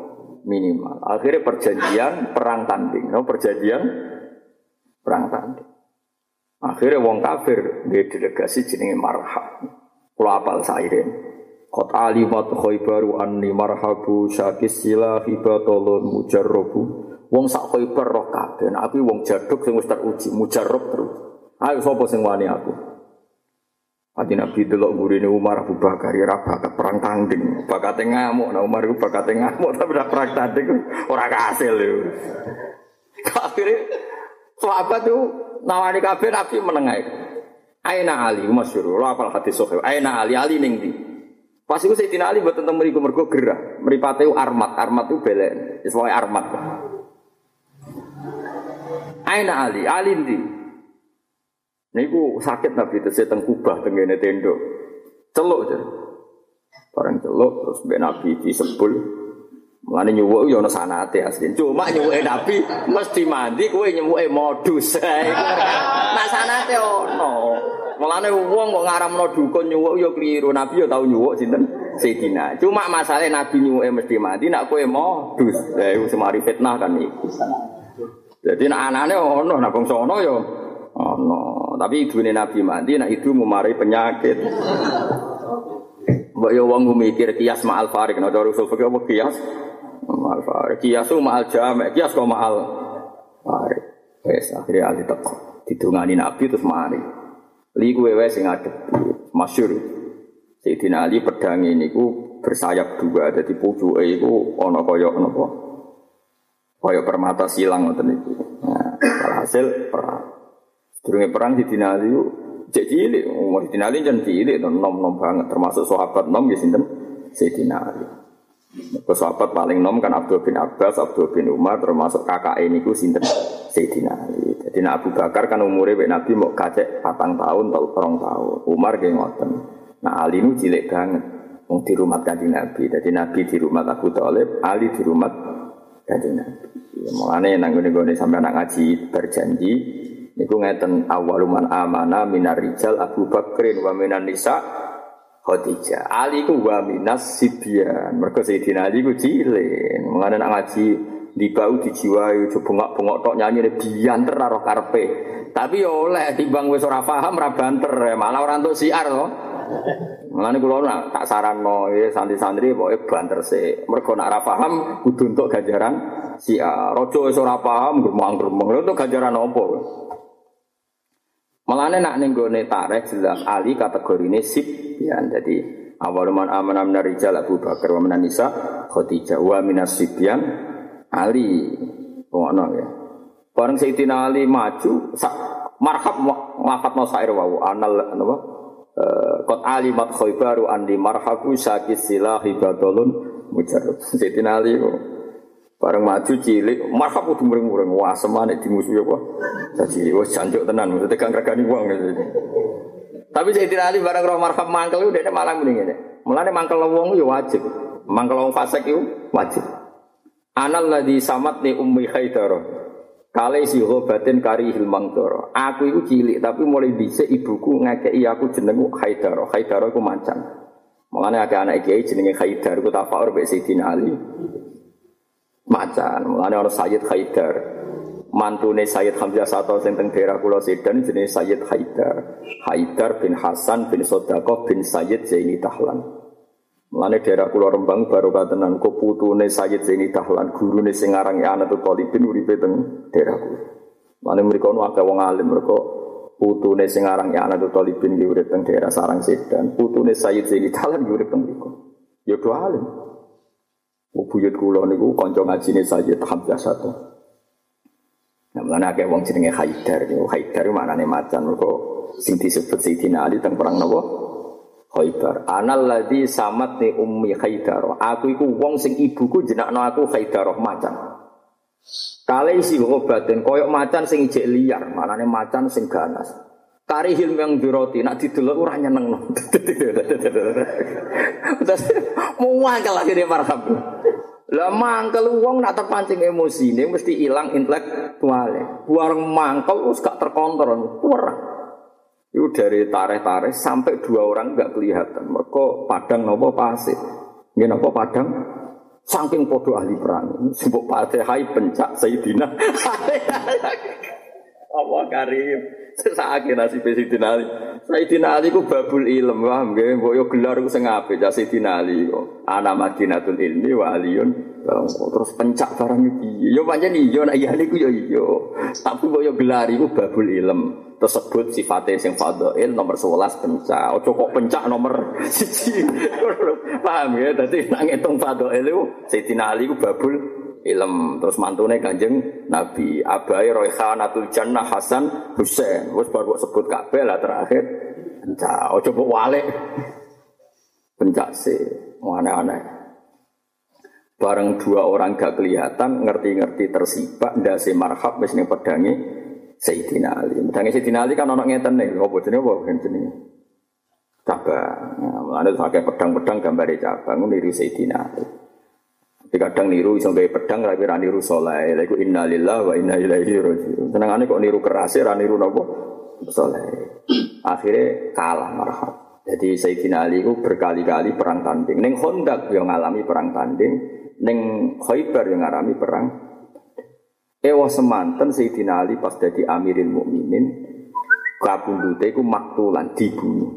Minimal. Akhirnya perjanjian perang tanding, no perjanjian perang tanding. Akhirnya wong kafir dia delegasi jenenge marhab. Kula apal sairen. Qad alimat khaybaru anni marhabu syakis sila hibatolun mujarrobu. Wong sak khaybar roh kabeh. Aku wong jaduk sing wis teruji, mujarrob terus. Ayo sapa sing wani aku? Adi Nabi delok gurine Umar Abu Bakar ya bakat perang tanding, bakat ngamuk. Nah Umar itu bakat ngamuk tapi udah perang tanding ora kasil lho. Akhirnya sahabat itu nawani kabeh Nabi menengai. Aina Ali masyhur. Lo apal hadis sahih. Aina Ali Ali ning? Pas iku Sayyidina Ali mboten teng mriku mergo gerah. Mripate armat, armat itu belen. Wis armat. Aina Ali, Ali ndi? Niku sakit Nabi tesih teng Kubah teng ngene tendo. Celuk jare. Barang celuk terus mbek Nabi disebul. Mulane nyuwuk yo ana sanate asli. Cuma nyuwuke Nabi mesti mandi kowe nyuwuke modus. Nak sanate ono. Mulane wong kok ngaramno dukun nyuwuk yo keliru. Nabi yo tau nyuwuk sinten? Sayyidina. Cuma masalah Nabi nyuwuke mesti mandi nak kowe modus. Lah iku semari fitnah kan iku. Jadi nak anane ono, nak bangsa ono yo ono. Tapi ibune Nabi mandi nak itu memari penyakit. Mbok yo wong mikir kias ma'al farik, nek cara usul apa kias? Ma'al farik. Kias itu ma'al jamek, kias kok ma'al farik. Wes akhirnya ali teko. Didungani Nabi terus mari. Li kuwe wae sing adep. Masyhur. Sayyidina Ali pedang ini ku bersayap dua, jadi pucuke iku ana kaya napa? Kaya permata silang ngoten niku. Nah, hasil perang. Sedurunge perang Sayyidina Ali cek cilik, umur Sayyidina Ali jan cilik, nom-nom banget, termasuk sahabat nom ya sinten Sayyidina Ali. Ke sahabat paling nom kan Abdul bin Abbas, Abdul bin Umar, termasuk kakak ini ku sinten Sayyidina Ali. Jadi Abu Bakar kan umurnya Pak Nabi mau kacek patang tahun atau kurang tahun. Umar kayak ngoten. Nah Ali ini cilik banget. Mau di rumah kanjeng Nabi. Jadi Nabi di rumah Abu Talib, Ali di rumah kanjeng Nabi. Ya, mulane nang ngene sampai anak ngaji berjanji Niku ngeten awaluman amana minar rijal Abu Bakrin wa minan nisa Khadijah. Ali ku wa minas sibyan. Mergo Sayyidina Ali ku cilik. Mengane nak ngaji di bau dijiwai coba bengok-bengok tok nyanyi bianter karo karpe. Tapi yo oleh timbang wis ora paham ora banter malah ora entuk siar to. Mulane kula nak tak saranno ya santri-santri pokoke banter sik. Mergo nak ora paham kudu siar. Raja wis ora paham gremang-gremeng. Entuk ganjaran apa? Malane nak ning gone tareh jelas Ali kategorine sip ya jadi awal man amana min rijal Abu Bakar wa min nisa Khadijah wa min sibyan Ali. Ngono ya. Bareng Sayyidina Ali maju sak marhab lafat no sair wau anal napa eh, Kot alimat khaybaru andi marhabu sakit silahi badolun mujarab. Sayyidina Ali Bareng maju cilik, marhab kudu muring-muring. Wah, semane dimusuhi apa? Jadi wis jancuk tenan, mesti tegang regani wong. Tapi saya tidak ahli barang roh marhab mangkel udah malah mending ini. Mulane mangkel wong ya wajib. Mangkel wong fasik itu wajib. Anal ladzi samat ni ummi Haidar. Kale si batin kari hilmang toro. Aku itu cilik tapi mulai dhisik ibuku ngekeki aku jenengku Haidar. Haidar aku macan. Mulane agak anak kiai jenenge Haidar ku tafakur mbek Sayyidina Ali macan. Mulane ana Sayyid Haidar. Mantune Sayyid Hamzah Sato sing teng daerah Pulau Sedan jenenge Sayyid Haidar. Haidar bin Hasan bin Sodakoh bin Sayyid Zaini Tahlan. Mulane daerah Pulau Rembang baru katenan kok putune Sayyid Zaini Tahlan, gurune sing aran Anatu Talibin uripe teng daerah kula. Mulane mriku ono akeh wong alim mereka putune sing aran Anatu Talibin ki teng daerah Sarang Sedan, putune Sayyid Zaini Tahlan urip teng mriku. Ya alim. Buyut kula niku kanca ngajine Sayyid Hamzah satu. Nah, mulane akeh wong jenenge Haidar niku. Haidar maknane macan mergo sing disebut Sayyidina Ali teng perang napa? Haidar. Anal ladzi samatni ummi Haidar. Aku iku wong sing ibuku jenakno aku Haidar macan. Kale isi obaten koyok macan sing ijek liar, manane macan sing ganas. Kari hilm yang diroti, nak didelok ora nyeneng. Mau mangkel akhirnya marhab. Lah mangkel wong nak terpancing emosi ini mesti hilang intelektualnya. Buang mangkel us gak terkontrol, kurang. Itu dari tareh-tareh sampai dua orang gak kelihatan. Mereka padang nopo pasir. Ini nopo padang saking podo ahli perang. Sebab hai pencak Sayyidina. Allah karim. Sesake nasib Sayyidina Ali. Sayyidina Ali ku babul ilm, paham nggih? Mbok yo gelar ku sing apik ya Sayyidina Ali. Ana Madinatul ilmi wa aliyun. Terus pencak barang iki. Yo pancen iya nek iya niku yo iya. Tapi mbok yo gelar iku babul ilm. Tersebut sifatnya sing fadhail nomor 11 pencak. Ojo kok pencak nomor 1. Paham ya? Dadi nang ngitung fadhail iku Sayyidina Ali ku babul ilm terus mantune kanjeng Nabi. Abai Royhanatul Jannah Hasan Husain wis baru sebut kabeh lah terakhir. Pencak ojo mbok walik. Pencak se aneh-aneh. Bareng dua orang gak kelihatan ngerti-ngerti tersibak ndase marhab wis ning pedange Sayyidina Ali. Pedange Sayyidina Ali kan ono ngeten nih apa jenenge apa jenenge? Cabang. Nah, mulane pakai pedang-pedang gambare cabang niru Sayyidina Ali di kadang niru iso gawe pedang tapi ra niru saleh. Lha iku innalillahi wa inna ilaihi raji'un. Senengane kok niru keras ra niru napa? Saleh. Akhirnya kalah marhab. Jadi Sayyidina Ali itu berkali-kali perang tanding. Neng Hondak yang ngalami perang tanding, neng Khaybar yang ngalami perang. Ewa semanten Sayyidina Ali pas jadi Amirul Mukminin, kabundute iku maktulan dibunuh.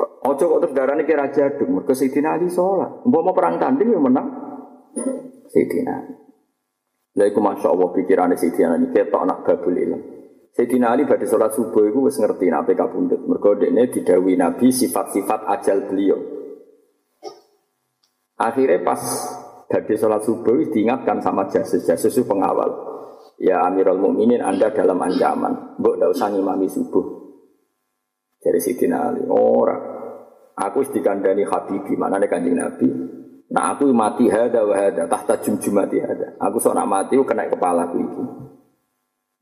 Ojo kok terus darane kira jaduk, mergo Sayyidina Ali sholat. Mbok mau perang tanding ya menang. Sayyidina Lah iku Masya Allah pikirannya Sayyidina ini ketok nak babul ilm. Sayyidina Ali pada sholat subuh itu wis ngerti nabi kabundut Mergo ini didawi Nabi sifat-sifat ajal beliau. Akhirnya pas dari sholat subuh diingatkan sama jasus. Jasus itu pengawal. Ya Amirul Mukminin Anda dalam ancaman. Mbok tidak usah ngimami subuh. Dari Sayyidina Ali Orang Aku dikandani Habibi Mana kanjeng Nabi Nah aku mati hada wa hada tahta jumjumati hada. Aku nak mati aku kena kepala aku iki.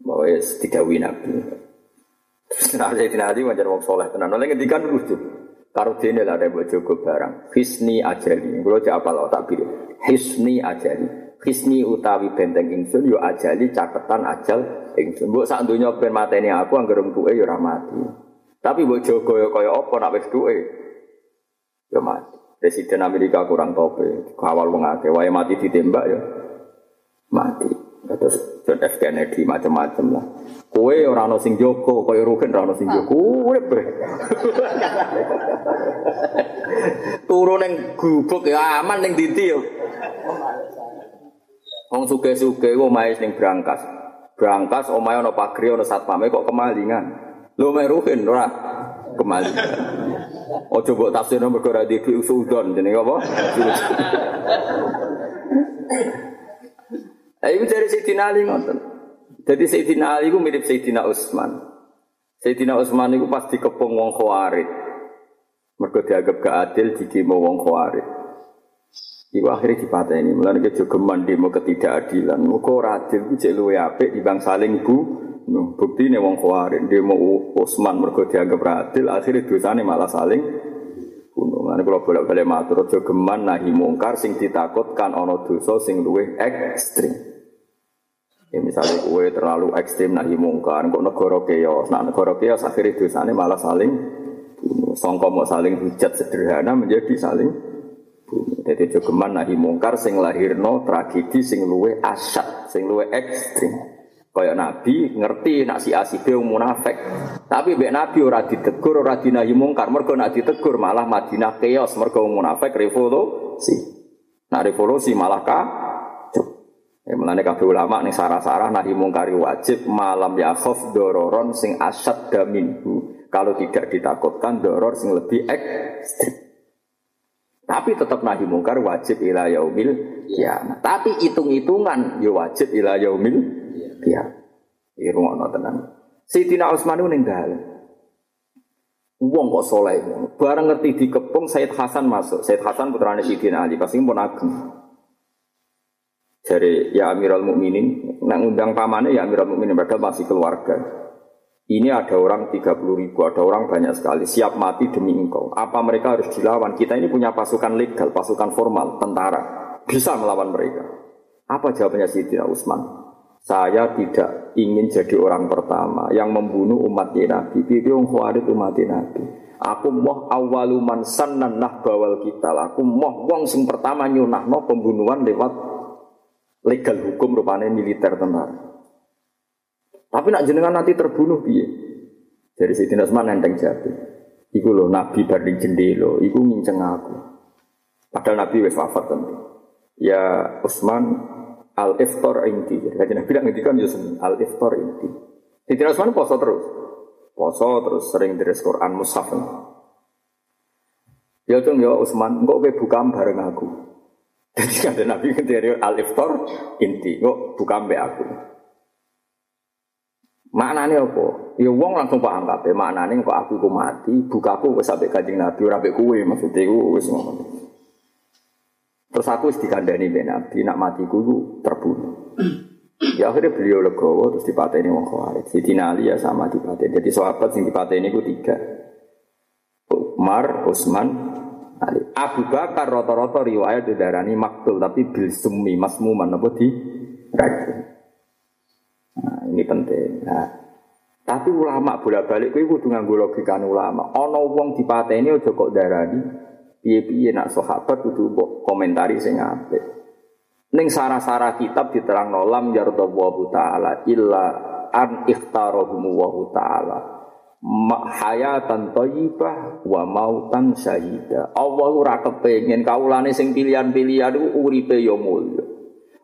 Bahwa ya digawi nabi. Terus nah saya tidak ada wajar wong soleh tenan. Oleh ngendikan lucu. Karo dene lah ada bojoku barang. Hisni ajali. Kulo cek apa tak pilih. Hisni ajali. Hisni utawi benteng ingsun yo ajali caketan ajal ingsun. Mbok sak donya ben mateni aku anggere tuke yo ora mati. Tapi mbok jaga yo kaya apa nak wis duwe yo mati. Presiden Amerika kurang tope, kawal wong akeh, wae mati ditembak ya. Mati. Terus John F Kennedy macam-macam lah. Kue ora ono sing joko, koyo Rugen ora ono sing joko. Urip bre. Turun ning gubuk ya aman ning diti yo. Wong suge-suge omahe ning Brankas. Brankas omahe ono pagri ono satpame kok kemalingan. Lo meruhin ora kembali. Oh coba tafsir nomor kau di usudon jadi apa? Eh itu dari Sayyidina Ali ngoten. Jadi Sayyidina Ali itu mirip Sayyidina Utsman. Sayyidina Utsman itu pasti kepung wong khawarid. Mergo dianggap gak adil dikimo wong khawarid. Iku akhirnya dipateni, mulane kejogeman demo ketidakadilan. Muga ora adil ku cek luwe apik dibanding saling bu. Bukti nih wong khawarid demo Utsman mergo dianggap adil, akhirnya dosane malah saling bunuh. Mulane kula bolak-balik matur aja geman nahi mungkar sing ditakutkan ana dosa sing luwih ekstrim. Ya misalnya kue terlalu ekstrim nahi mungkar, kok negara keos, nah negara keos akhirnya dosanya malah saling bunuh. Songko mau saling hujat sederhana menjadi saling bunuh. Jadi jogeman nahi mungkar sing lahirno tragedi sing luwe asat, sing luwe ekstrim. Kayak Nabi ngerti nak si asibe munafik. Tapi mbek Nabi ora ditegur, ora dinahi mungkar. Mergo nak ditegur malah Madinah keos, mergo munafik revolusi. Nah revolusi malah kah Ya melane kabeh ulama ning sarah-sarah nahi mungkari wajib malam ya khof dororon sing asad daminhu. Kalau tidak ditakutkan doror sing lebih ekstrim. Tapi tetap nahi mungkar wajib ila yaumil ya. Tapi hitung-hitungan ya wajib ila yaumil ya. Iki rungokno tenan. Sayyidina Utsman ning dalem. Wong kok soleh Barang ngerti dikepung Said Hasan masuk. Said Hasan putrane Sayyidina Ali pasti pun ageng dari ya Amirul Mukminin, nak undang pamannya ya Amirul Mukminin padahal masih keluarga. Ini ada orang 30 ribu, ada orang banyak sekali, siap mati demi engkau. Apa mereka harus dilawan? Kita ini punya pasukan legal, pasukan formal, tentara. Bisa melawan mereka. Apa jawabannya Sayyidina Utsman? Saya tidak ingin jadi orang pertama yang membunuh umat Nabi. Bibi khawarit umat Nabi. Aku moh awaluman sanan nah bawal kita. Aku moh wong sing pertama nyunahno pembunuhan lewat legal hukum rupanya militer tentara. Tapi nak jenengan nanti terbunuh piye? Dari Sayyidina Utsman nenteng jatuh. Iku loh Nabi barding jendelo, iku nginceng aku. Padahal Nabi wes wafat tentu. Ya Utsman al iftar inti. Jadi Nabi bilang ngendikan ya al iftar inti. Sayyidina Utsman poso terus. Poso terus sering dari Quran mushaf. Ya cung ya Utsman, engko kowe buka bareng aku. Jadi kata Nabi dari al iftar inti, kok buka mbak aku. Maknanya apa? Ya wong langsung paham kabeh. Maknanya kok aku ku mati, bukaku wis sampai kanjeng Nabi ora mbek kowe maksudnya ku wis ngono. Terus aku wis dikandani mbek Nabi nak matiku ku terbunuh. Ya akhirnya beliau legowo terus dipateni wong Khawarij. Sidina Ali ya sama dipateni. Jadi sahabat sing dipateni ku tiga. Umar, Utsman, Ali. Abu Bakar rata-rata riwayat didarani maktul tapi bil summi masmuman apa di. Nah, ini penting. Nah, tapi ulama bolak-balik kuwi kudu nganggo logika ulama. Ana wong dipateni aja kok darani piye-piye nak sahabat kudu mbok komentari sing apik. Ning sarah-sarah kitab diterangno lam yardallahu taala illa an ikhtarahum wa taala hayatan thayyibah wa mautan syahida. Allah ora kepengin kaulane sing pilihan-pilihan iku uripe ya mulya.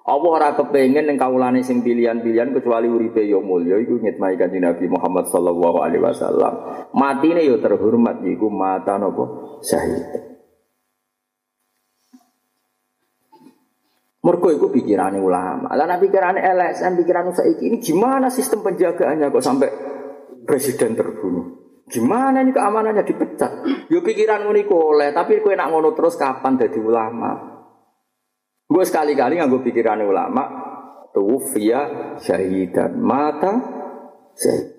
Allah ora kepengin ning kaulane sing pilihan-pilihan kecuali uripe ya mulya iku ngitmai kanjeng Nabi Muhammad sallallahu alaihi wasallam. Matine ya terhormat iku mata napa syahid. Mergo iku pikirane ulama. Lah nek pikirane LSM, pikiran saiki ini gimana sistem penjagaannya kok sampai presiden terbunuh. Gimana ini keamanannya dipecat? Yo pikiran ngono oleh, tapi kowe nak ngono terus kapan jadi ulama? Gue sekali-kali nganggo pikiran ulama, tuwfiya syahidan mata.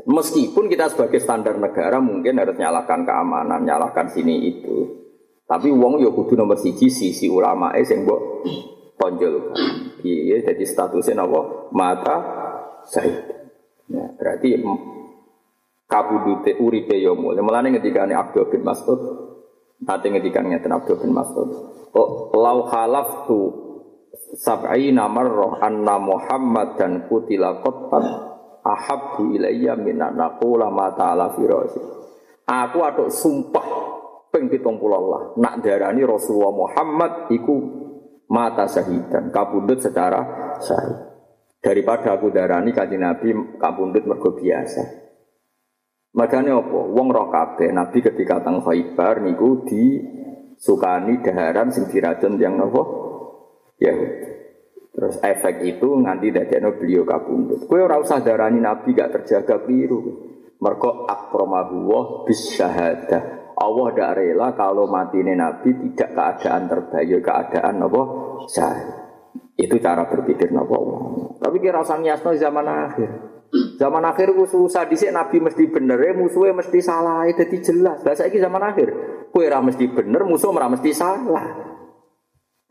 Meskipun kita sebagai standar negara mungkin harus nyalakan keamanan, nyalakan sini itu. Tapi wong yo kudu nomor siji sisi ulama eh sing mbok tonjol. Iya, jadi statusnya napa? Mata syahid. Ya, berarti kabudute uripe yo mulya. Mulane ngendikane Abdul bin Mas'ud nate ngendikan ngeten Abdul bin Mas'ud. Oh, lau tu sab'ina marrah anna Muhammad dan kutila qattan ahabbu ilayya min naqula ma ta'ala firasi. Aku atuk sumpah ping 70 lah nak darani Rasulullah Muhammad iku mata syahidan kabundut secara sahih daripada aku darani kanjeng Nabi kabundut mergo biasa Makanya apa? Wong roh kabeh Nabi ketika teng Khaibar niku di sukani daharan sing diracun yang nopo ya. Terus efek itu nganti dadekno beliau kabundut. Kowe ora usah darani nabi gak terjaga biru mergo akramahu wa bis syahadah Allah tidak rela kalau mati ini nabi tidak keadaan terbaik keadaan apa? Syahid itu cara berpikir Nabi tapi kira usah niasno zaman akhir. Zaman akhir ku susah dhisik nabi mesti bener musuhnya mesti salah jadi jelas. Bahasa ini zaman akhir Kue ora mesti bener, musuh ora mesti salah.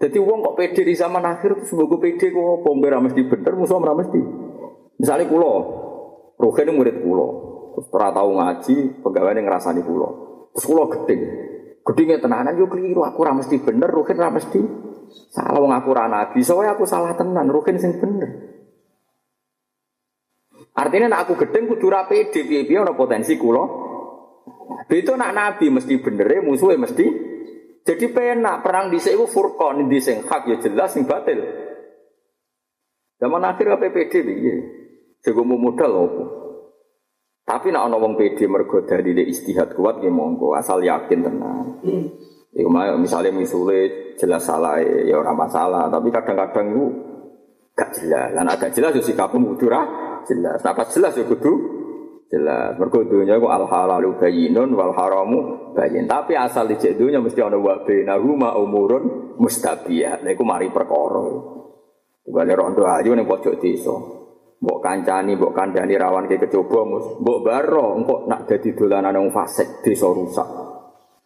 Jadi uang kok pede di zaman akhir semoga pede kok apa ora mesti bener, musuh ora mesti. Misalnya kulo, Ruhin murid kulo, terus ora ngaji, pegawai yang ngerasani kulo. Terus kulo gedeng. Gedengnya tenanan yo keliru, aku ora mesti bener, Ruhin ora mesti salah wong aku ora nabi, soalnya aku salah tenan, Ruhin sing bener. Artinya nak aku gedeng kudu ra pede piye-piye ana potensi kulo itu nak nabi mesti bener ya musuhnya mesti. Jadi penak perang di sini furqan di sing hak ya jelas sing batil. Zaman akhir PPD piye? Jago modal opo. Tapi nak ana wong PD mergo dalile istihad kuat ya monggo asal yakin tenang. Iku misalnya misule jelas salah ya orang masalah, tapi kadang-kadang itu gak jelas. Dan agak jelas ya sikapmu kudu jelas. Nah pas jelas ya kudu jelas. Mergo dunya ku al halalu bayyinun wal haramu bayyin. Tapi asal dicek dunya mesti ana wa bainahuma umurun mustabiyah. Lha iku mari perkara. Bale rondo ayu ning pojok desa. Mbok kancani, mbok kandhani rawan ke kecoba, mbok baro engko nak dadi dolanan wong fasik desa rusak.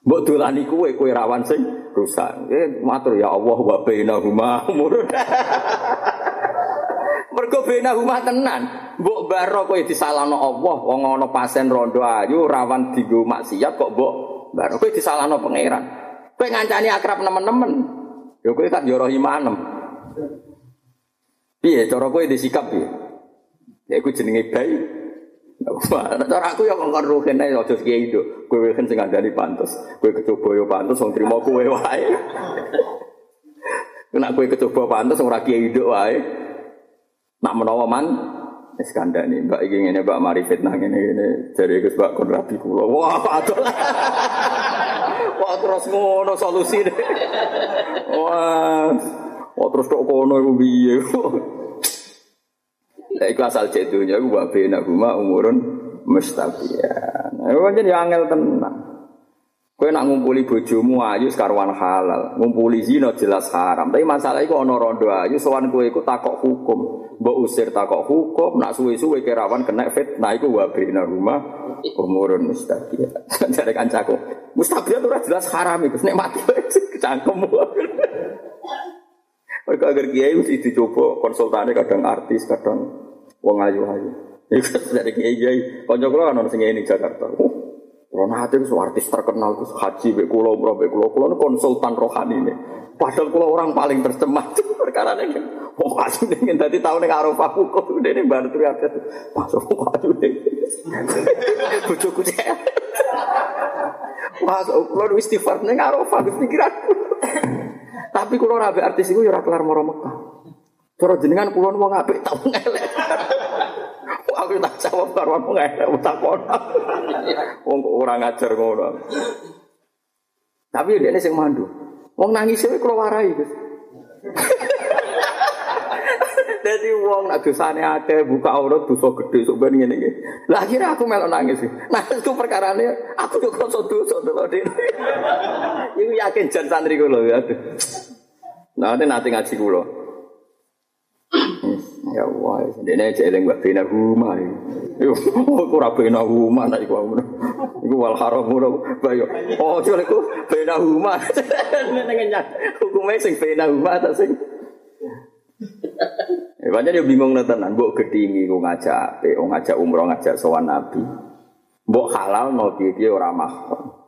Mbok dolani kuwe kowe rawan sing rusak. Eh matur ya Allah wa bainahuma umurun. Mergo bena rumah tenan. Baro kowe disalahno Allah, wong ana pasien rondo ayu rawan dienggo maksiat kok mbok baro kowe disalahno pangeran. Kowe ngancani akrab nemen-nemen. Ya kowe kan yo imanem. Piye cara kowe disikap piye? Ya iku jenenge bayi. Cara aku ya ngongkon ruhen ae aja kiai itu. Kowe kan sing ngandani pantes. Kowe kecoba yo pantes wong trimo kowe wae. Nek kowe kecoba pantes ora kiai itu wae. Nak menawa man wis kandhani Mbak ngene Mbak mari fitnah ngene ngene jare Gus Mbak kon. Wah, adol. Wah, terus ngono deh. Wah. Wah, terus kok kono iku piye? Lah iku asal cek dunya ku wa bena huma umurun mustaqiyan. Nah, pancen ya angel tenan. Kowe nak ngumpuli bojomu ayu sekarwan halal, ngumpuli zina jelas haram. Tapi masalah iku ana rondo ayu sowan kowe iku takok hukum. Mbok usir takok hukum, nak suwe-suwe kerawan kena fitnah iku wa bina rumah umurun mustaqiyah. Jare kancaku, mustaqiyah ora jelas haram iku nek mati kecangkem. Mereka agar kiai mesti dicoba konsultane kadang artis, kadang wong ayu-ayu. Iku dari kiai kiai, kula kan ono sing ini Jakarta. Kalau nanti itu artis terkenal itu haji be kulo umroh kulo kulo konsultan rohani ini. Padahal kulo orang paling tercemar perkara ini. Wong asu dengan tadi tahun yang arafah hukum ini baru teriak masuk wong asu nih. Bujuk cek. Masuk kulo istighfar nih arafah pikiranku. Tapi kulo rabe artis itu ya kelar moro Mekah. Cara jenengan kulo wong apik tau ngelek. Aku jawab karo wong ngelek takon. Wong kok ora ngajar ngono. Tapi dia ini sing mandu. Wong nangis itu kalau warai. Jadi wong nak dosane akeh buka aurat dosa gede sok ben ngene iki. Lah akhirnya aku melok nangis. Nangis ku perkarane aku yo kok dosa lho Dik. Iku yakin jan santri kula ya. Nah, nanti ngaji kula. Ya Allah, dene jeleng mbak bina rumah. Yo, aku ora bina rumah nek iku ngono. Iku wal haram ngono, bayo. Oh, jare iku bina rumah. Ning nyak hukume sing bina rumah ta sing. Ya banyak dia bingung tenan, mbok gedingi ku ngajak, pe ngajak umroh ngajak sowan nabi. Mbok halal no piye ora mahram.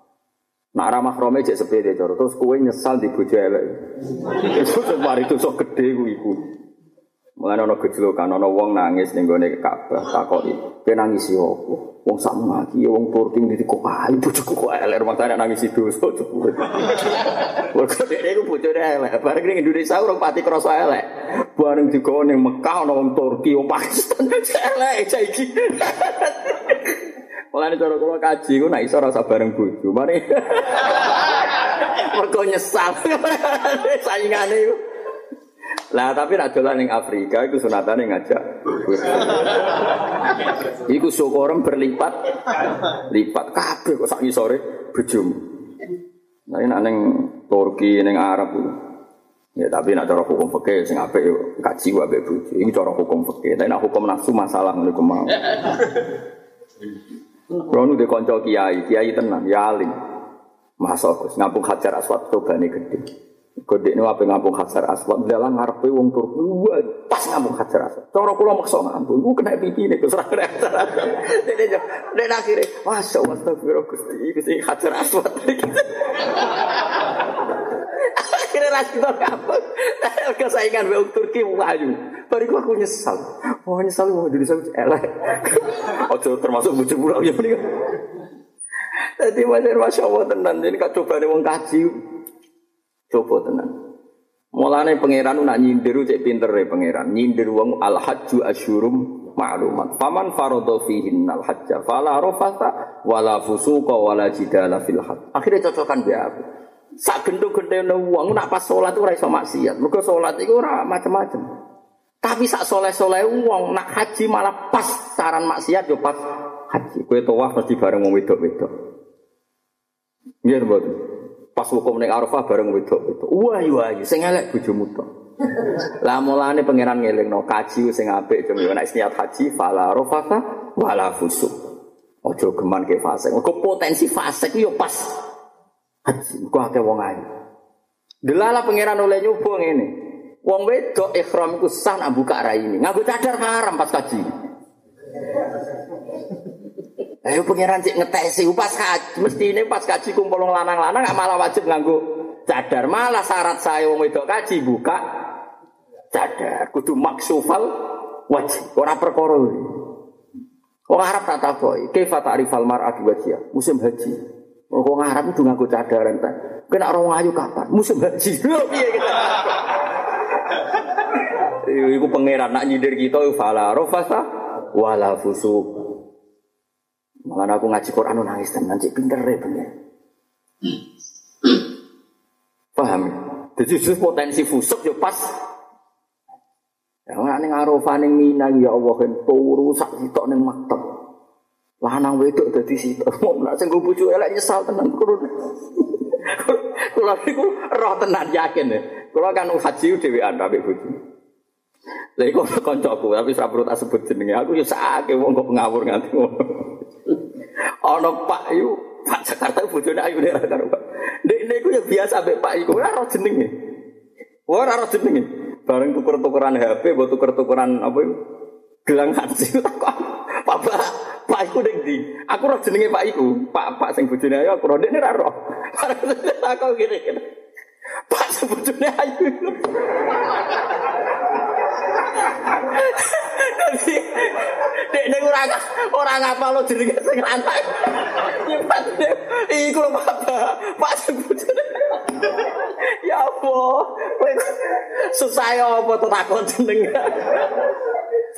Nak ora mahrame cek sepede terus kowe nyesal di bojo elek. Itu mari dosa gede ku iku. Mulane ana gejlokan ana wong nangis ning gone Ka'bah takoki, "Kowe nangis yo opo?" Wong sak mati wong Turki ndi kok ae bojoku kok elek rumah tangga nangis dosa cepet. Wong dhewe iku bojone elek, bareng ning Indonesia urung pati krasa elek. Bareng digawa ning Mekah ana wong Turki, wong Pakistan elek saiki. Mulane cara kula kaji ku nek iso rasa bareng bojo. Mari. Mergo nyesal. Saingane iku. Lah tapi nak dolan ning Afrika iku sunatane ngajak. iku syukurem berlipat lipat kabeh kok sak ngisore bojomu. Nah nek ning Turki ning Arab. Ya tapi nak cara hukum fikih sing apik yo kaji wae mbek bojo. Iki cara hukum fikih. Tapi nak hukum nafsu masalah ngene ku mau. Kulo nu kiai, kiai tenan, ya alim. Masa Gus ngampung Hajar Aswad cobane gede. Kodek ini apa ngampung Hajar Aswad, dalam ngarepe wong Turki, wah pas ngampung Hajar Aswad. Cara kula maksa ngampung, ku kena pipi nih, gus kena Hajar Aswad. Dene yo, dene akhire, masya Allah, astagfirullah Gusti, Gusti Hajar Aswad. Akhirnya ras kita ngampung, kesaingan wong Turki wahyu. Bariku aku nyesal, wah nyesal wong Indonesia elek. Ojo termasuk bocor pulau ya mending. Jadi masya Allah tenan, ini kak coba wong kaji. Coba tenan. Mulane pangeran nak nyindir cek pinter ya pangeran. Nyindir wong al hajju asyurum ma'lumat. Faman faradha fihin al hajja fala rafata wala fusuqa wala jidala fil hajj. Akhirnya cocokan be aku. Sak gendo-gendene wong nak pas salat ora iso maksiat. Mergo salat iku ora macam-macam. Tapi sak soleh-soleh wong nak haji malah pas saran maksiat yo pas haji. Kowe tawaf mesti bareng wong wedok-wedok. Nggih mboten. Pas hukum ning Arafah bareng wedok-wedok. Wah, wah, sing elek bojomu to. Lah mulane pangeran ngelingno kaji sing apik cuma nek niat haji fala rafata wala fusuk. Ojo geman ke fase. Kok potensi fase ku yo pas haji. Kok akeh wong ayu. Delala pangeran oleh nyoba ngene. Wong wedok ikhram iku sah nak buka rai ini. Nganggo cadar haram pas kaji. Ayo pangeran cek ngetesi pas kaji, mesti ini pas kaji kumpul lanang-lanang gak malah wajib nganggo cadar. Malah syarat saya wong wedok kaji buka cadar. Kudu maksufal wajib. Ora perkara. Wong Arab tak takoki, kaifa ta'rifal mar'atu wajhiha? Musim haji. Wong Arab itu nganggo cadar entek. Kena orang ayu kapan? Musim haji. Iku pangeran nak nyindir kita fala rafasa wala fusuk. Malah aku ngaji Quran nangis tenan cek pinter ya bener. Paham? Jadi justru potensi fusuk ya pas. Ya ora ning Arafah ning Mina ya Allah kan turu sak sitok ning maktab. Lanang wedok dadi sitok. Mau nak sing bojo elek nyesal tenan kurun. Kula niku roh tenan yakin ya. Kula kan haji dhewean ambek bojo. Lha iku kancaku tapi ora perlu tak sebut jenenge. Aku ya wong kok ngawur nganti. Ana Pak yu, Pak Jakarta bojone ayu nek karo. Nek niku ya biasa ambek Pak iku ora ora jenenge. Ora ora jenenge. Bareng tuker-tukeran HP, mbok tuker-tukeran apa iku? Gelang takon. Pak Pak, Pak iku ning ndi? Aku ora jenenge Pak iku. Pak Pak sing bojone ayu aku ora ndekne ora roh. Takon gini-gini. Pak sebetulnya ayu. Jadi, dek nek ora ora ngapal lo jenenge sing lanang. Nyipat iku lho Pak. Pak. Ya Allah, susah ya apa to takon jeneng.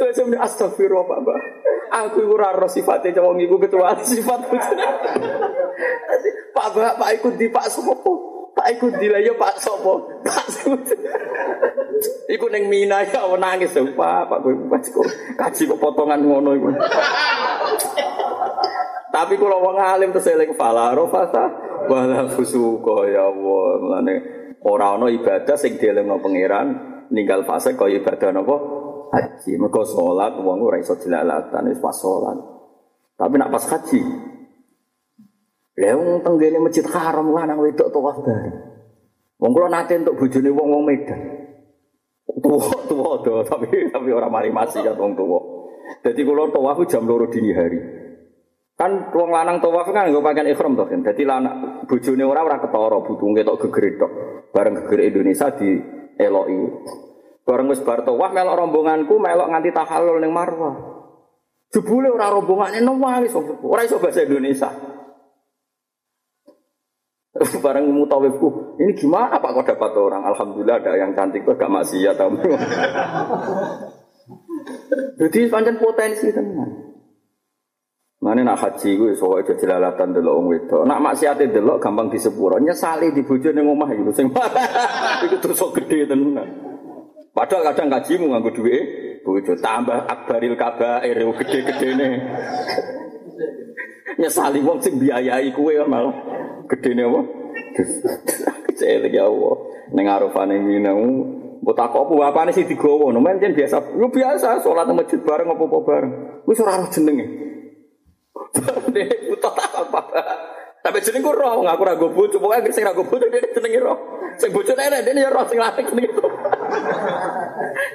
Suwe-suwe astagfirullah Pak. Aku iku ora ro sifate wong iku kecuali sifat. Pak Pak ikut di Pak Sopo. Pak iku dilayo Pak Sopo. Pak Iku ning Mina ya nangis Pak, Pak kowe kok kaji kok potongan ngono iku. Tapi kalau wong alim terus eling fala rofasa wala fusuqa ya Allah. Mulane ora ana ibadah sing dielingno pangeran ninggal fase kaya ibadah napa haji. Mergo salat wong ora iso dilalatan wis pas salat. Tapi nak pas haji Lah wong tenggene masjid haram lanang wedok tawaf bareng. Wong kula nate untuk bojone wong-wong Medan. Tuwa tuwa do tapi tapi ora mari masih ya wong tuwa. Dadi kula tawaf jam loro dini hari. Kan wong lanang tawaf kan nggo pakaian ihram to kan. Dadi lanang bojone ora ora ketara butunge tok gegredok. Bareng geger Indonesia di eloki. Bareng wis bar tawaf melok rombonganku melok nganti tahallul ning Marwah. Jebule ora rombongane nangis ora iso bahasa Indonesia. Barang mutawifku, ini gimana Pak kok dapat orang? Alhamdulillah ada yang cantik tuh gak masih ya tahu. Jadi panjang potensi teman. Mana nak haji gue soalnya jadi jelalatan delok wong wedok. Nak maksiate delok gampang disepuro. Nyesali di bojone ning omah iku sing iku dosa gede tenan. Padahal kadang gajimu nganggo duit bojo tambah akbaril kabair gede-gedene. Nyesali wong sing biayai kuwe malah gedene apa? Kecil ya Allah. Ning arafane minau Mbok tak apa bapane sih digowo, men biasa. Yo biasa salat nang masjid bareng apa-apa bareng. Wis ora roh jenenge. Dene butuh apa? Tapi jeneng ku roh ngaku ra gobo, coba ae sing ra gobo dene jenenge roh. Sing bojone enek dene ya roh sing lanang jenenge itu.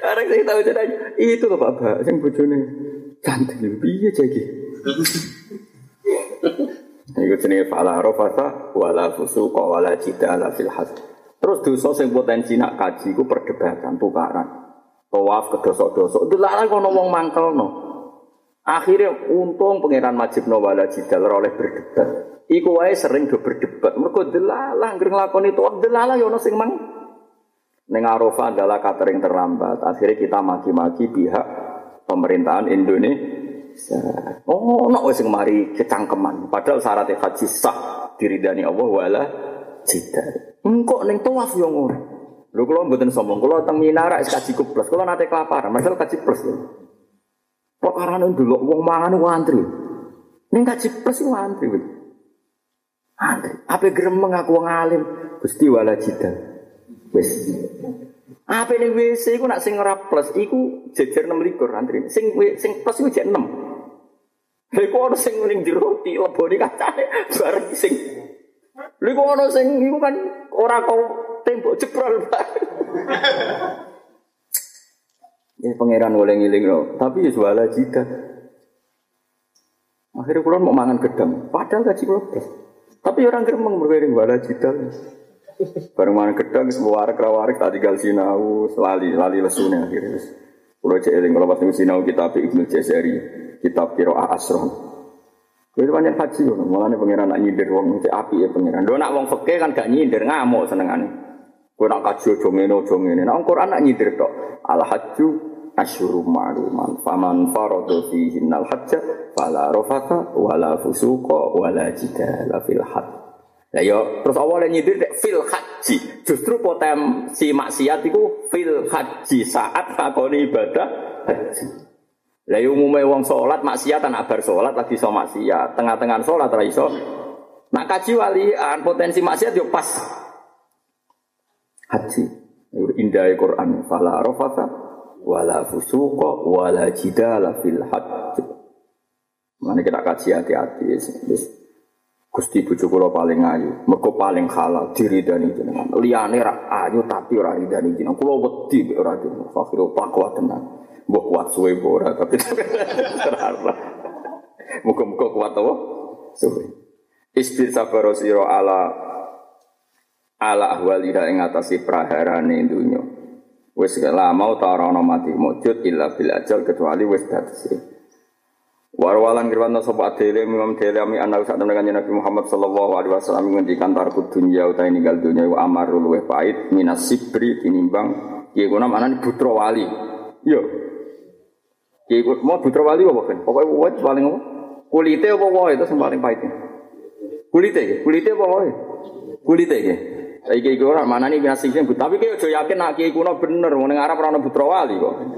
Arek sing tau jeneng itu lho Pak, sing bojone cantik piye jeki. Iku jenenge fala rafasa wala fusuqa wala jidala fil hajj. Terus dosa sing potensi nak kaji ku perdebatan tukaran. Tawaf ke dosa-dosa. Delala kono wong mangkelno. Akhirnya untung pangeran Majib Nawala Jidal oleh berdebat. Iku wae sering do berdebat. Mereka delalah ngger nglakoni itu delalah ya ono sing mang ning Arafah adalah catering terlambat. Akhirnya kita maki-maki pihak pemerintahan Indonesia. Oh, wis sing mari kecangkeman. Padahal syarat haji sah diridani Allah wala jidal. Engkok ning tawaf yo ngono. Lho kula mboten sombong, kula teng Minara kaji plus. Kula nate kelaparan, masalah kaji plus. Lho. Perkara dulu wong mangan ku antri. Ning kaji plus ku antri. Antri. Apa gremeng aku wong alim, Gusti wala jidal. Wis. Apa ning WC iku nak sing ora plus iku jejer 6 likur antri. Sing sing plus iku jek 6. Lha kok ana sing ning jero ti lebone kacane bareng sing Lha kok ana sing iku kan ora kau tembok jebrol. Ya pangeran boleh ngiling loh, tapi ya suara jika. Akhirnya kulon mau mangan gedang, padahal gaji kulon Tapi orang geremeng berkering wala jidal. Bareng mangan gedang, semua warak rawarik tak tinggal sinau, lali lali lesunya akhirnya. Kulo cek eling kalau pas sinau kitab Ibnu Jazari, kitab Qiraah Asron. Itu banyak haji malah nih pangeran nak nyindir wong cek api ya pangeran. Do nak wong fakir kan gak nyindir ngamuk senengane. Kowe nak kaji aja ngene aja ngene. Nak Quran nak nyindir tok. Al hajju asyuru ma'luman. Faman farada fihi al hajja fala rafata wala fusuqa wala jidala fil. Ya yo terus awalnya nyindir fil haji. Justru potensi maksiat itu fil haji saat lakoni ibadah haji. Lah yo umume wong salat maksiat anak bar salat lagi iso maksiat. Tengah-tengah salat ra iso. Nak kaji walian potensi maksiat yo pas haji. Indah Quran. Fala rofata wala fusuqa wala jidala fil haji. Mana kita kaji hati-hati. Gusti bojo kula paling ayu, mergo paling halal diridani jenengan. Liyane ra ayu tapi ora ridani jenengan. Kula wedi ora jenengan. Fakir pakwa tenan. Mbok kuat suwe ora tapi ora. Muga-muga kuat apa? Suwe. Istisabaro sira ala ala ahwalina ing atasi praharane dunya. Wis lama ta ora ana mati mujud illa bil ajal kecuali wis datese. Warwalan kirwana sapa adele Imam Dele ami ana sak temen kanjeng Nabi Muhammad sallallahu alaihi wasallam ngendikan tarku dunya utahe ninggal dunya wa amarul luweh pait minas sibri tinimbang kiye kuna manane putra wali. Yo. Kiye mau putra wali apa kan? Pokoke wae paling apa? Kulite apa wae itu sing paling pahit. Kulite, kulite apa wae? Kulite. Saiki iki ora manani binasing sing tapi ki aja yakin nak kiai kuno bener wong ning Arab ora ana putra wali kok.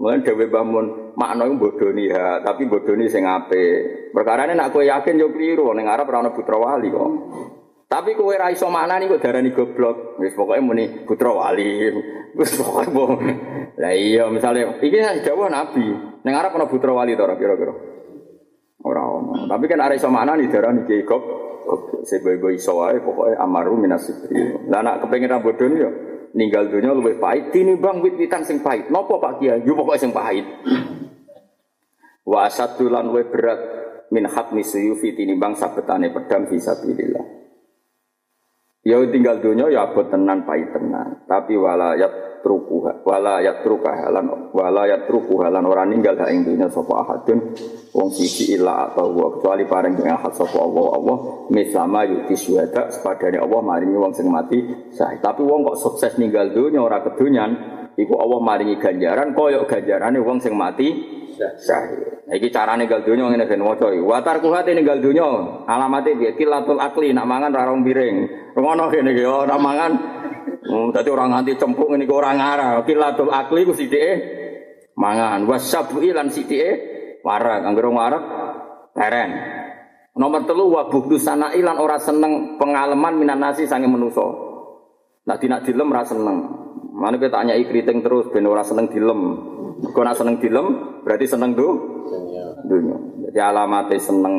Mulane dhewe bangun makna iku bodoni ya, tapi bodoni sing apik. Perkarane nak kowe yakin yo kliru ning Arab ora putra wali kok. Tapi kowe ra iso maknani kok darani goblok. Wis pokoke muni putra wali. Wis pokoke bo. Lah iya misale iki dawuh Nabi, ning Arab ana putra wali to kira-kira. Ora ono. Tapi kan arek iso maknani darani kiai goblok. Seboy-boy iso wae pokoke amaru minasibri. Lah nak kepengin ra bodho yo ninggal dunia luwih pahit tinimbang wit-witan sing pahit. Napa Pak Kiai? Yo pokoke sing pahit. Wa asadulan luwih berat min hatmi suyufi tinimbang sabetane pedang fisabilillah. Ya tinggal dunia ya abot tenan pahit tenan, tapi wala yatrukuha wala yatruka halan wala yatruku halan ora ninggal hak ing dunya sapa ahadun. Wong siji illa atau wa kecuali pareng dengan hak sapa Allah Allah misama yuti syuhada sepadane Allah maringi wong sing mati sah tapi wong kok sukses ninggal dunya ora kedunyan iku Allah maringi ganjaran koyok ganjarane wong sing mati syahid. Iki carane gal donya ngene ben waca iki. Wa tarkuhat ninggal donya alamate piye? Kilatul akli nak mangan ra rong piring. Ngono kene iki oh nak mangan Hmm, dadi orang nganti cempuk ngene iki ora ngarah. Kilatul akli ku sithike mangan. Wasabu lan sithike warak. Anggere warak teren. Nomor telu wa buhdu sana ilan ora seneng pengalaman minan nasi sange menuso. Nah tidak dilem ora seneng. Mana kita tanya kriting terus ben ora seneng dilem. Kau nak seneng dilem berarti seneng do dunia. Jadi alamatnya seneng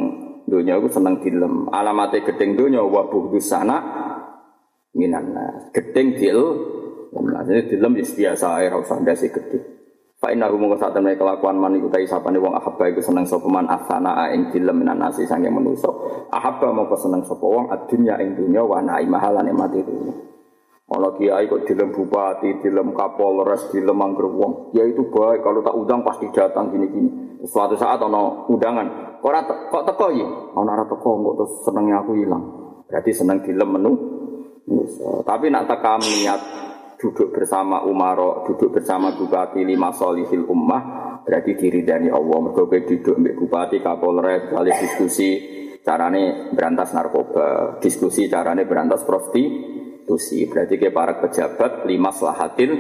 dunia itu seneng dilem. Alamatnya gedeng dunia wa buhdu sana minan nas. Gedeng dil. Nah, jadi dilem biasa air usah ndase gedeng. Fa inna hum saat temen kelakuan man iku tai sapane wong ahabba iku seneng sapa man asana ing dilem minan nasi sange manusa. Ahabba mongko seneng sapa wong adunya ing dunya wa naimaha lan nikmati dunya. Ana kiai kok dilem bupati, dilem kapolres, dilem angger wong. Ya itu baik kalau tak undang pasti datang gini-gini. Suatu saat ana undangan, kok ora kok teko ya? Ana ora teko kok terus senengnya aku hilang. Berarti seneng dilem menu. Tapi nak tekam niat duduk bersama Umaro, duduk bersama bupati lima solihil ummah, berarti diri dari Allah. Mereka duduk dengan bupati, kapolres, kali diskusi carane berantas narkoba, diskusi carane berantas prostitusi. Berarti ke para pejabat lima selahatil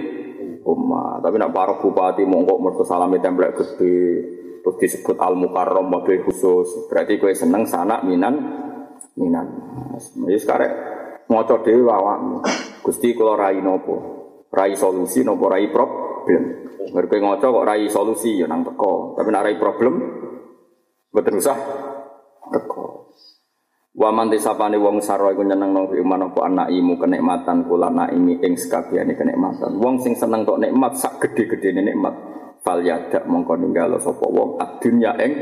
ummah. Tapi nak para bupati mongkok mereka salami templek gede, terus disebut al mukarrom mobil khusus. Berarti kue seneng sana minan minan. Jadi sekarang ngoco dewi awakmu. Gusti kula rai nopo? Rai solusi nopo rai problem? Mereka ngoco kok rai solusi ya nang teko, tapi nak rai problem betul usah teko. Wa man disapane wong sarwa iku nyeneng nang iman apa imu kenikmatan kula naimi ing sekabiane kenikmatan. Wong sing seneng tok nikmat sak gede-gedene nikmat. Fal yadak mongko ninggal sapa wong adunya ing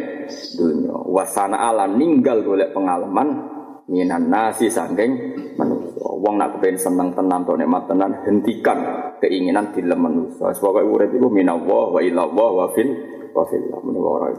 dunya. Wasana ala ninggal golek pengalaman minan nasi sangking manusia. Wong nak kepen seneng tenan to nikmat tenan hentikan keinginan dilem manusia. Sebab urip iku minallah wa ilallah wa fil wa fil. Menawa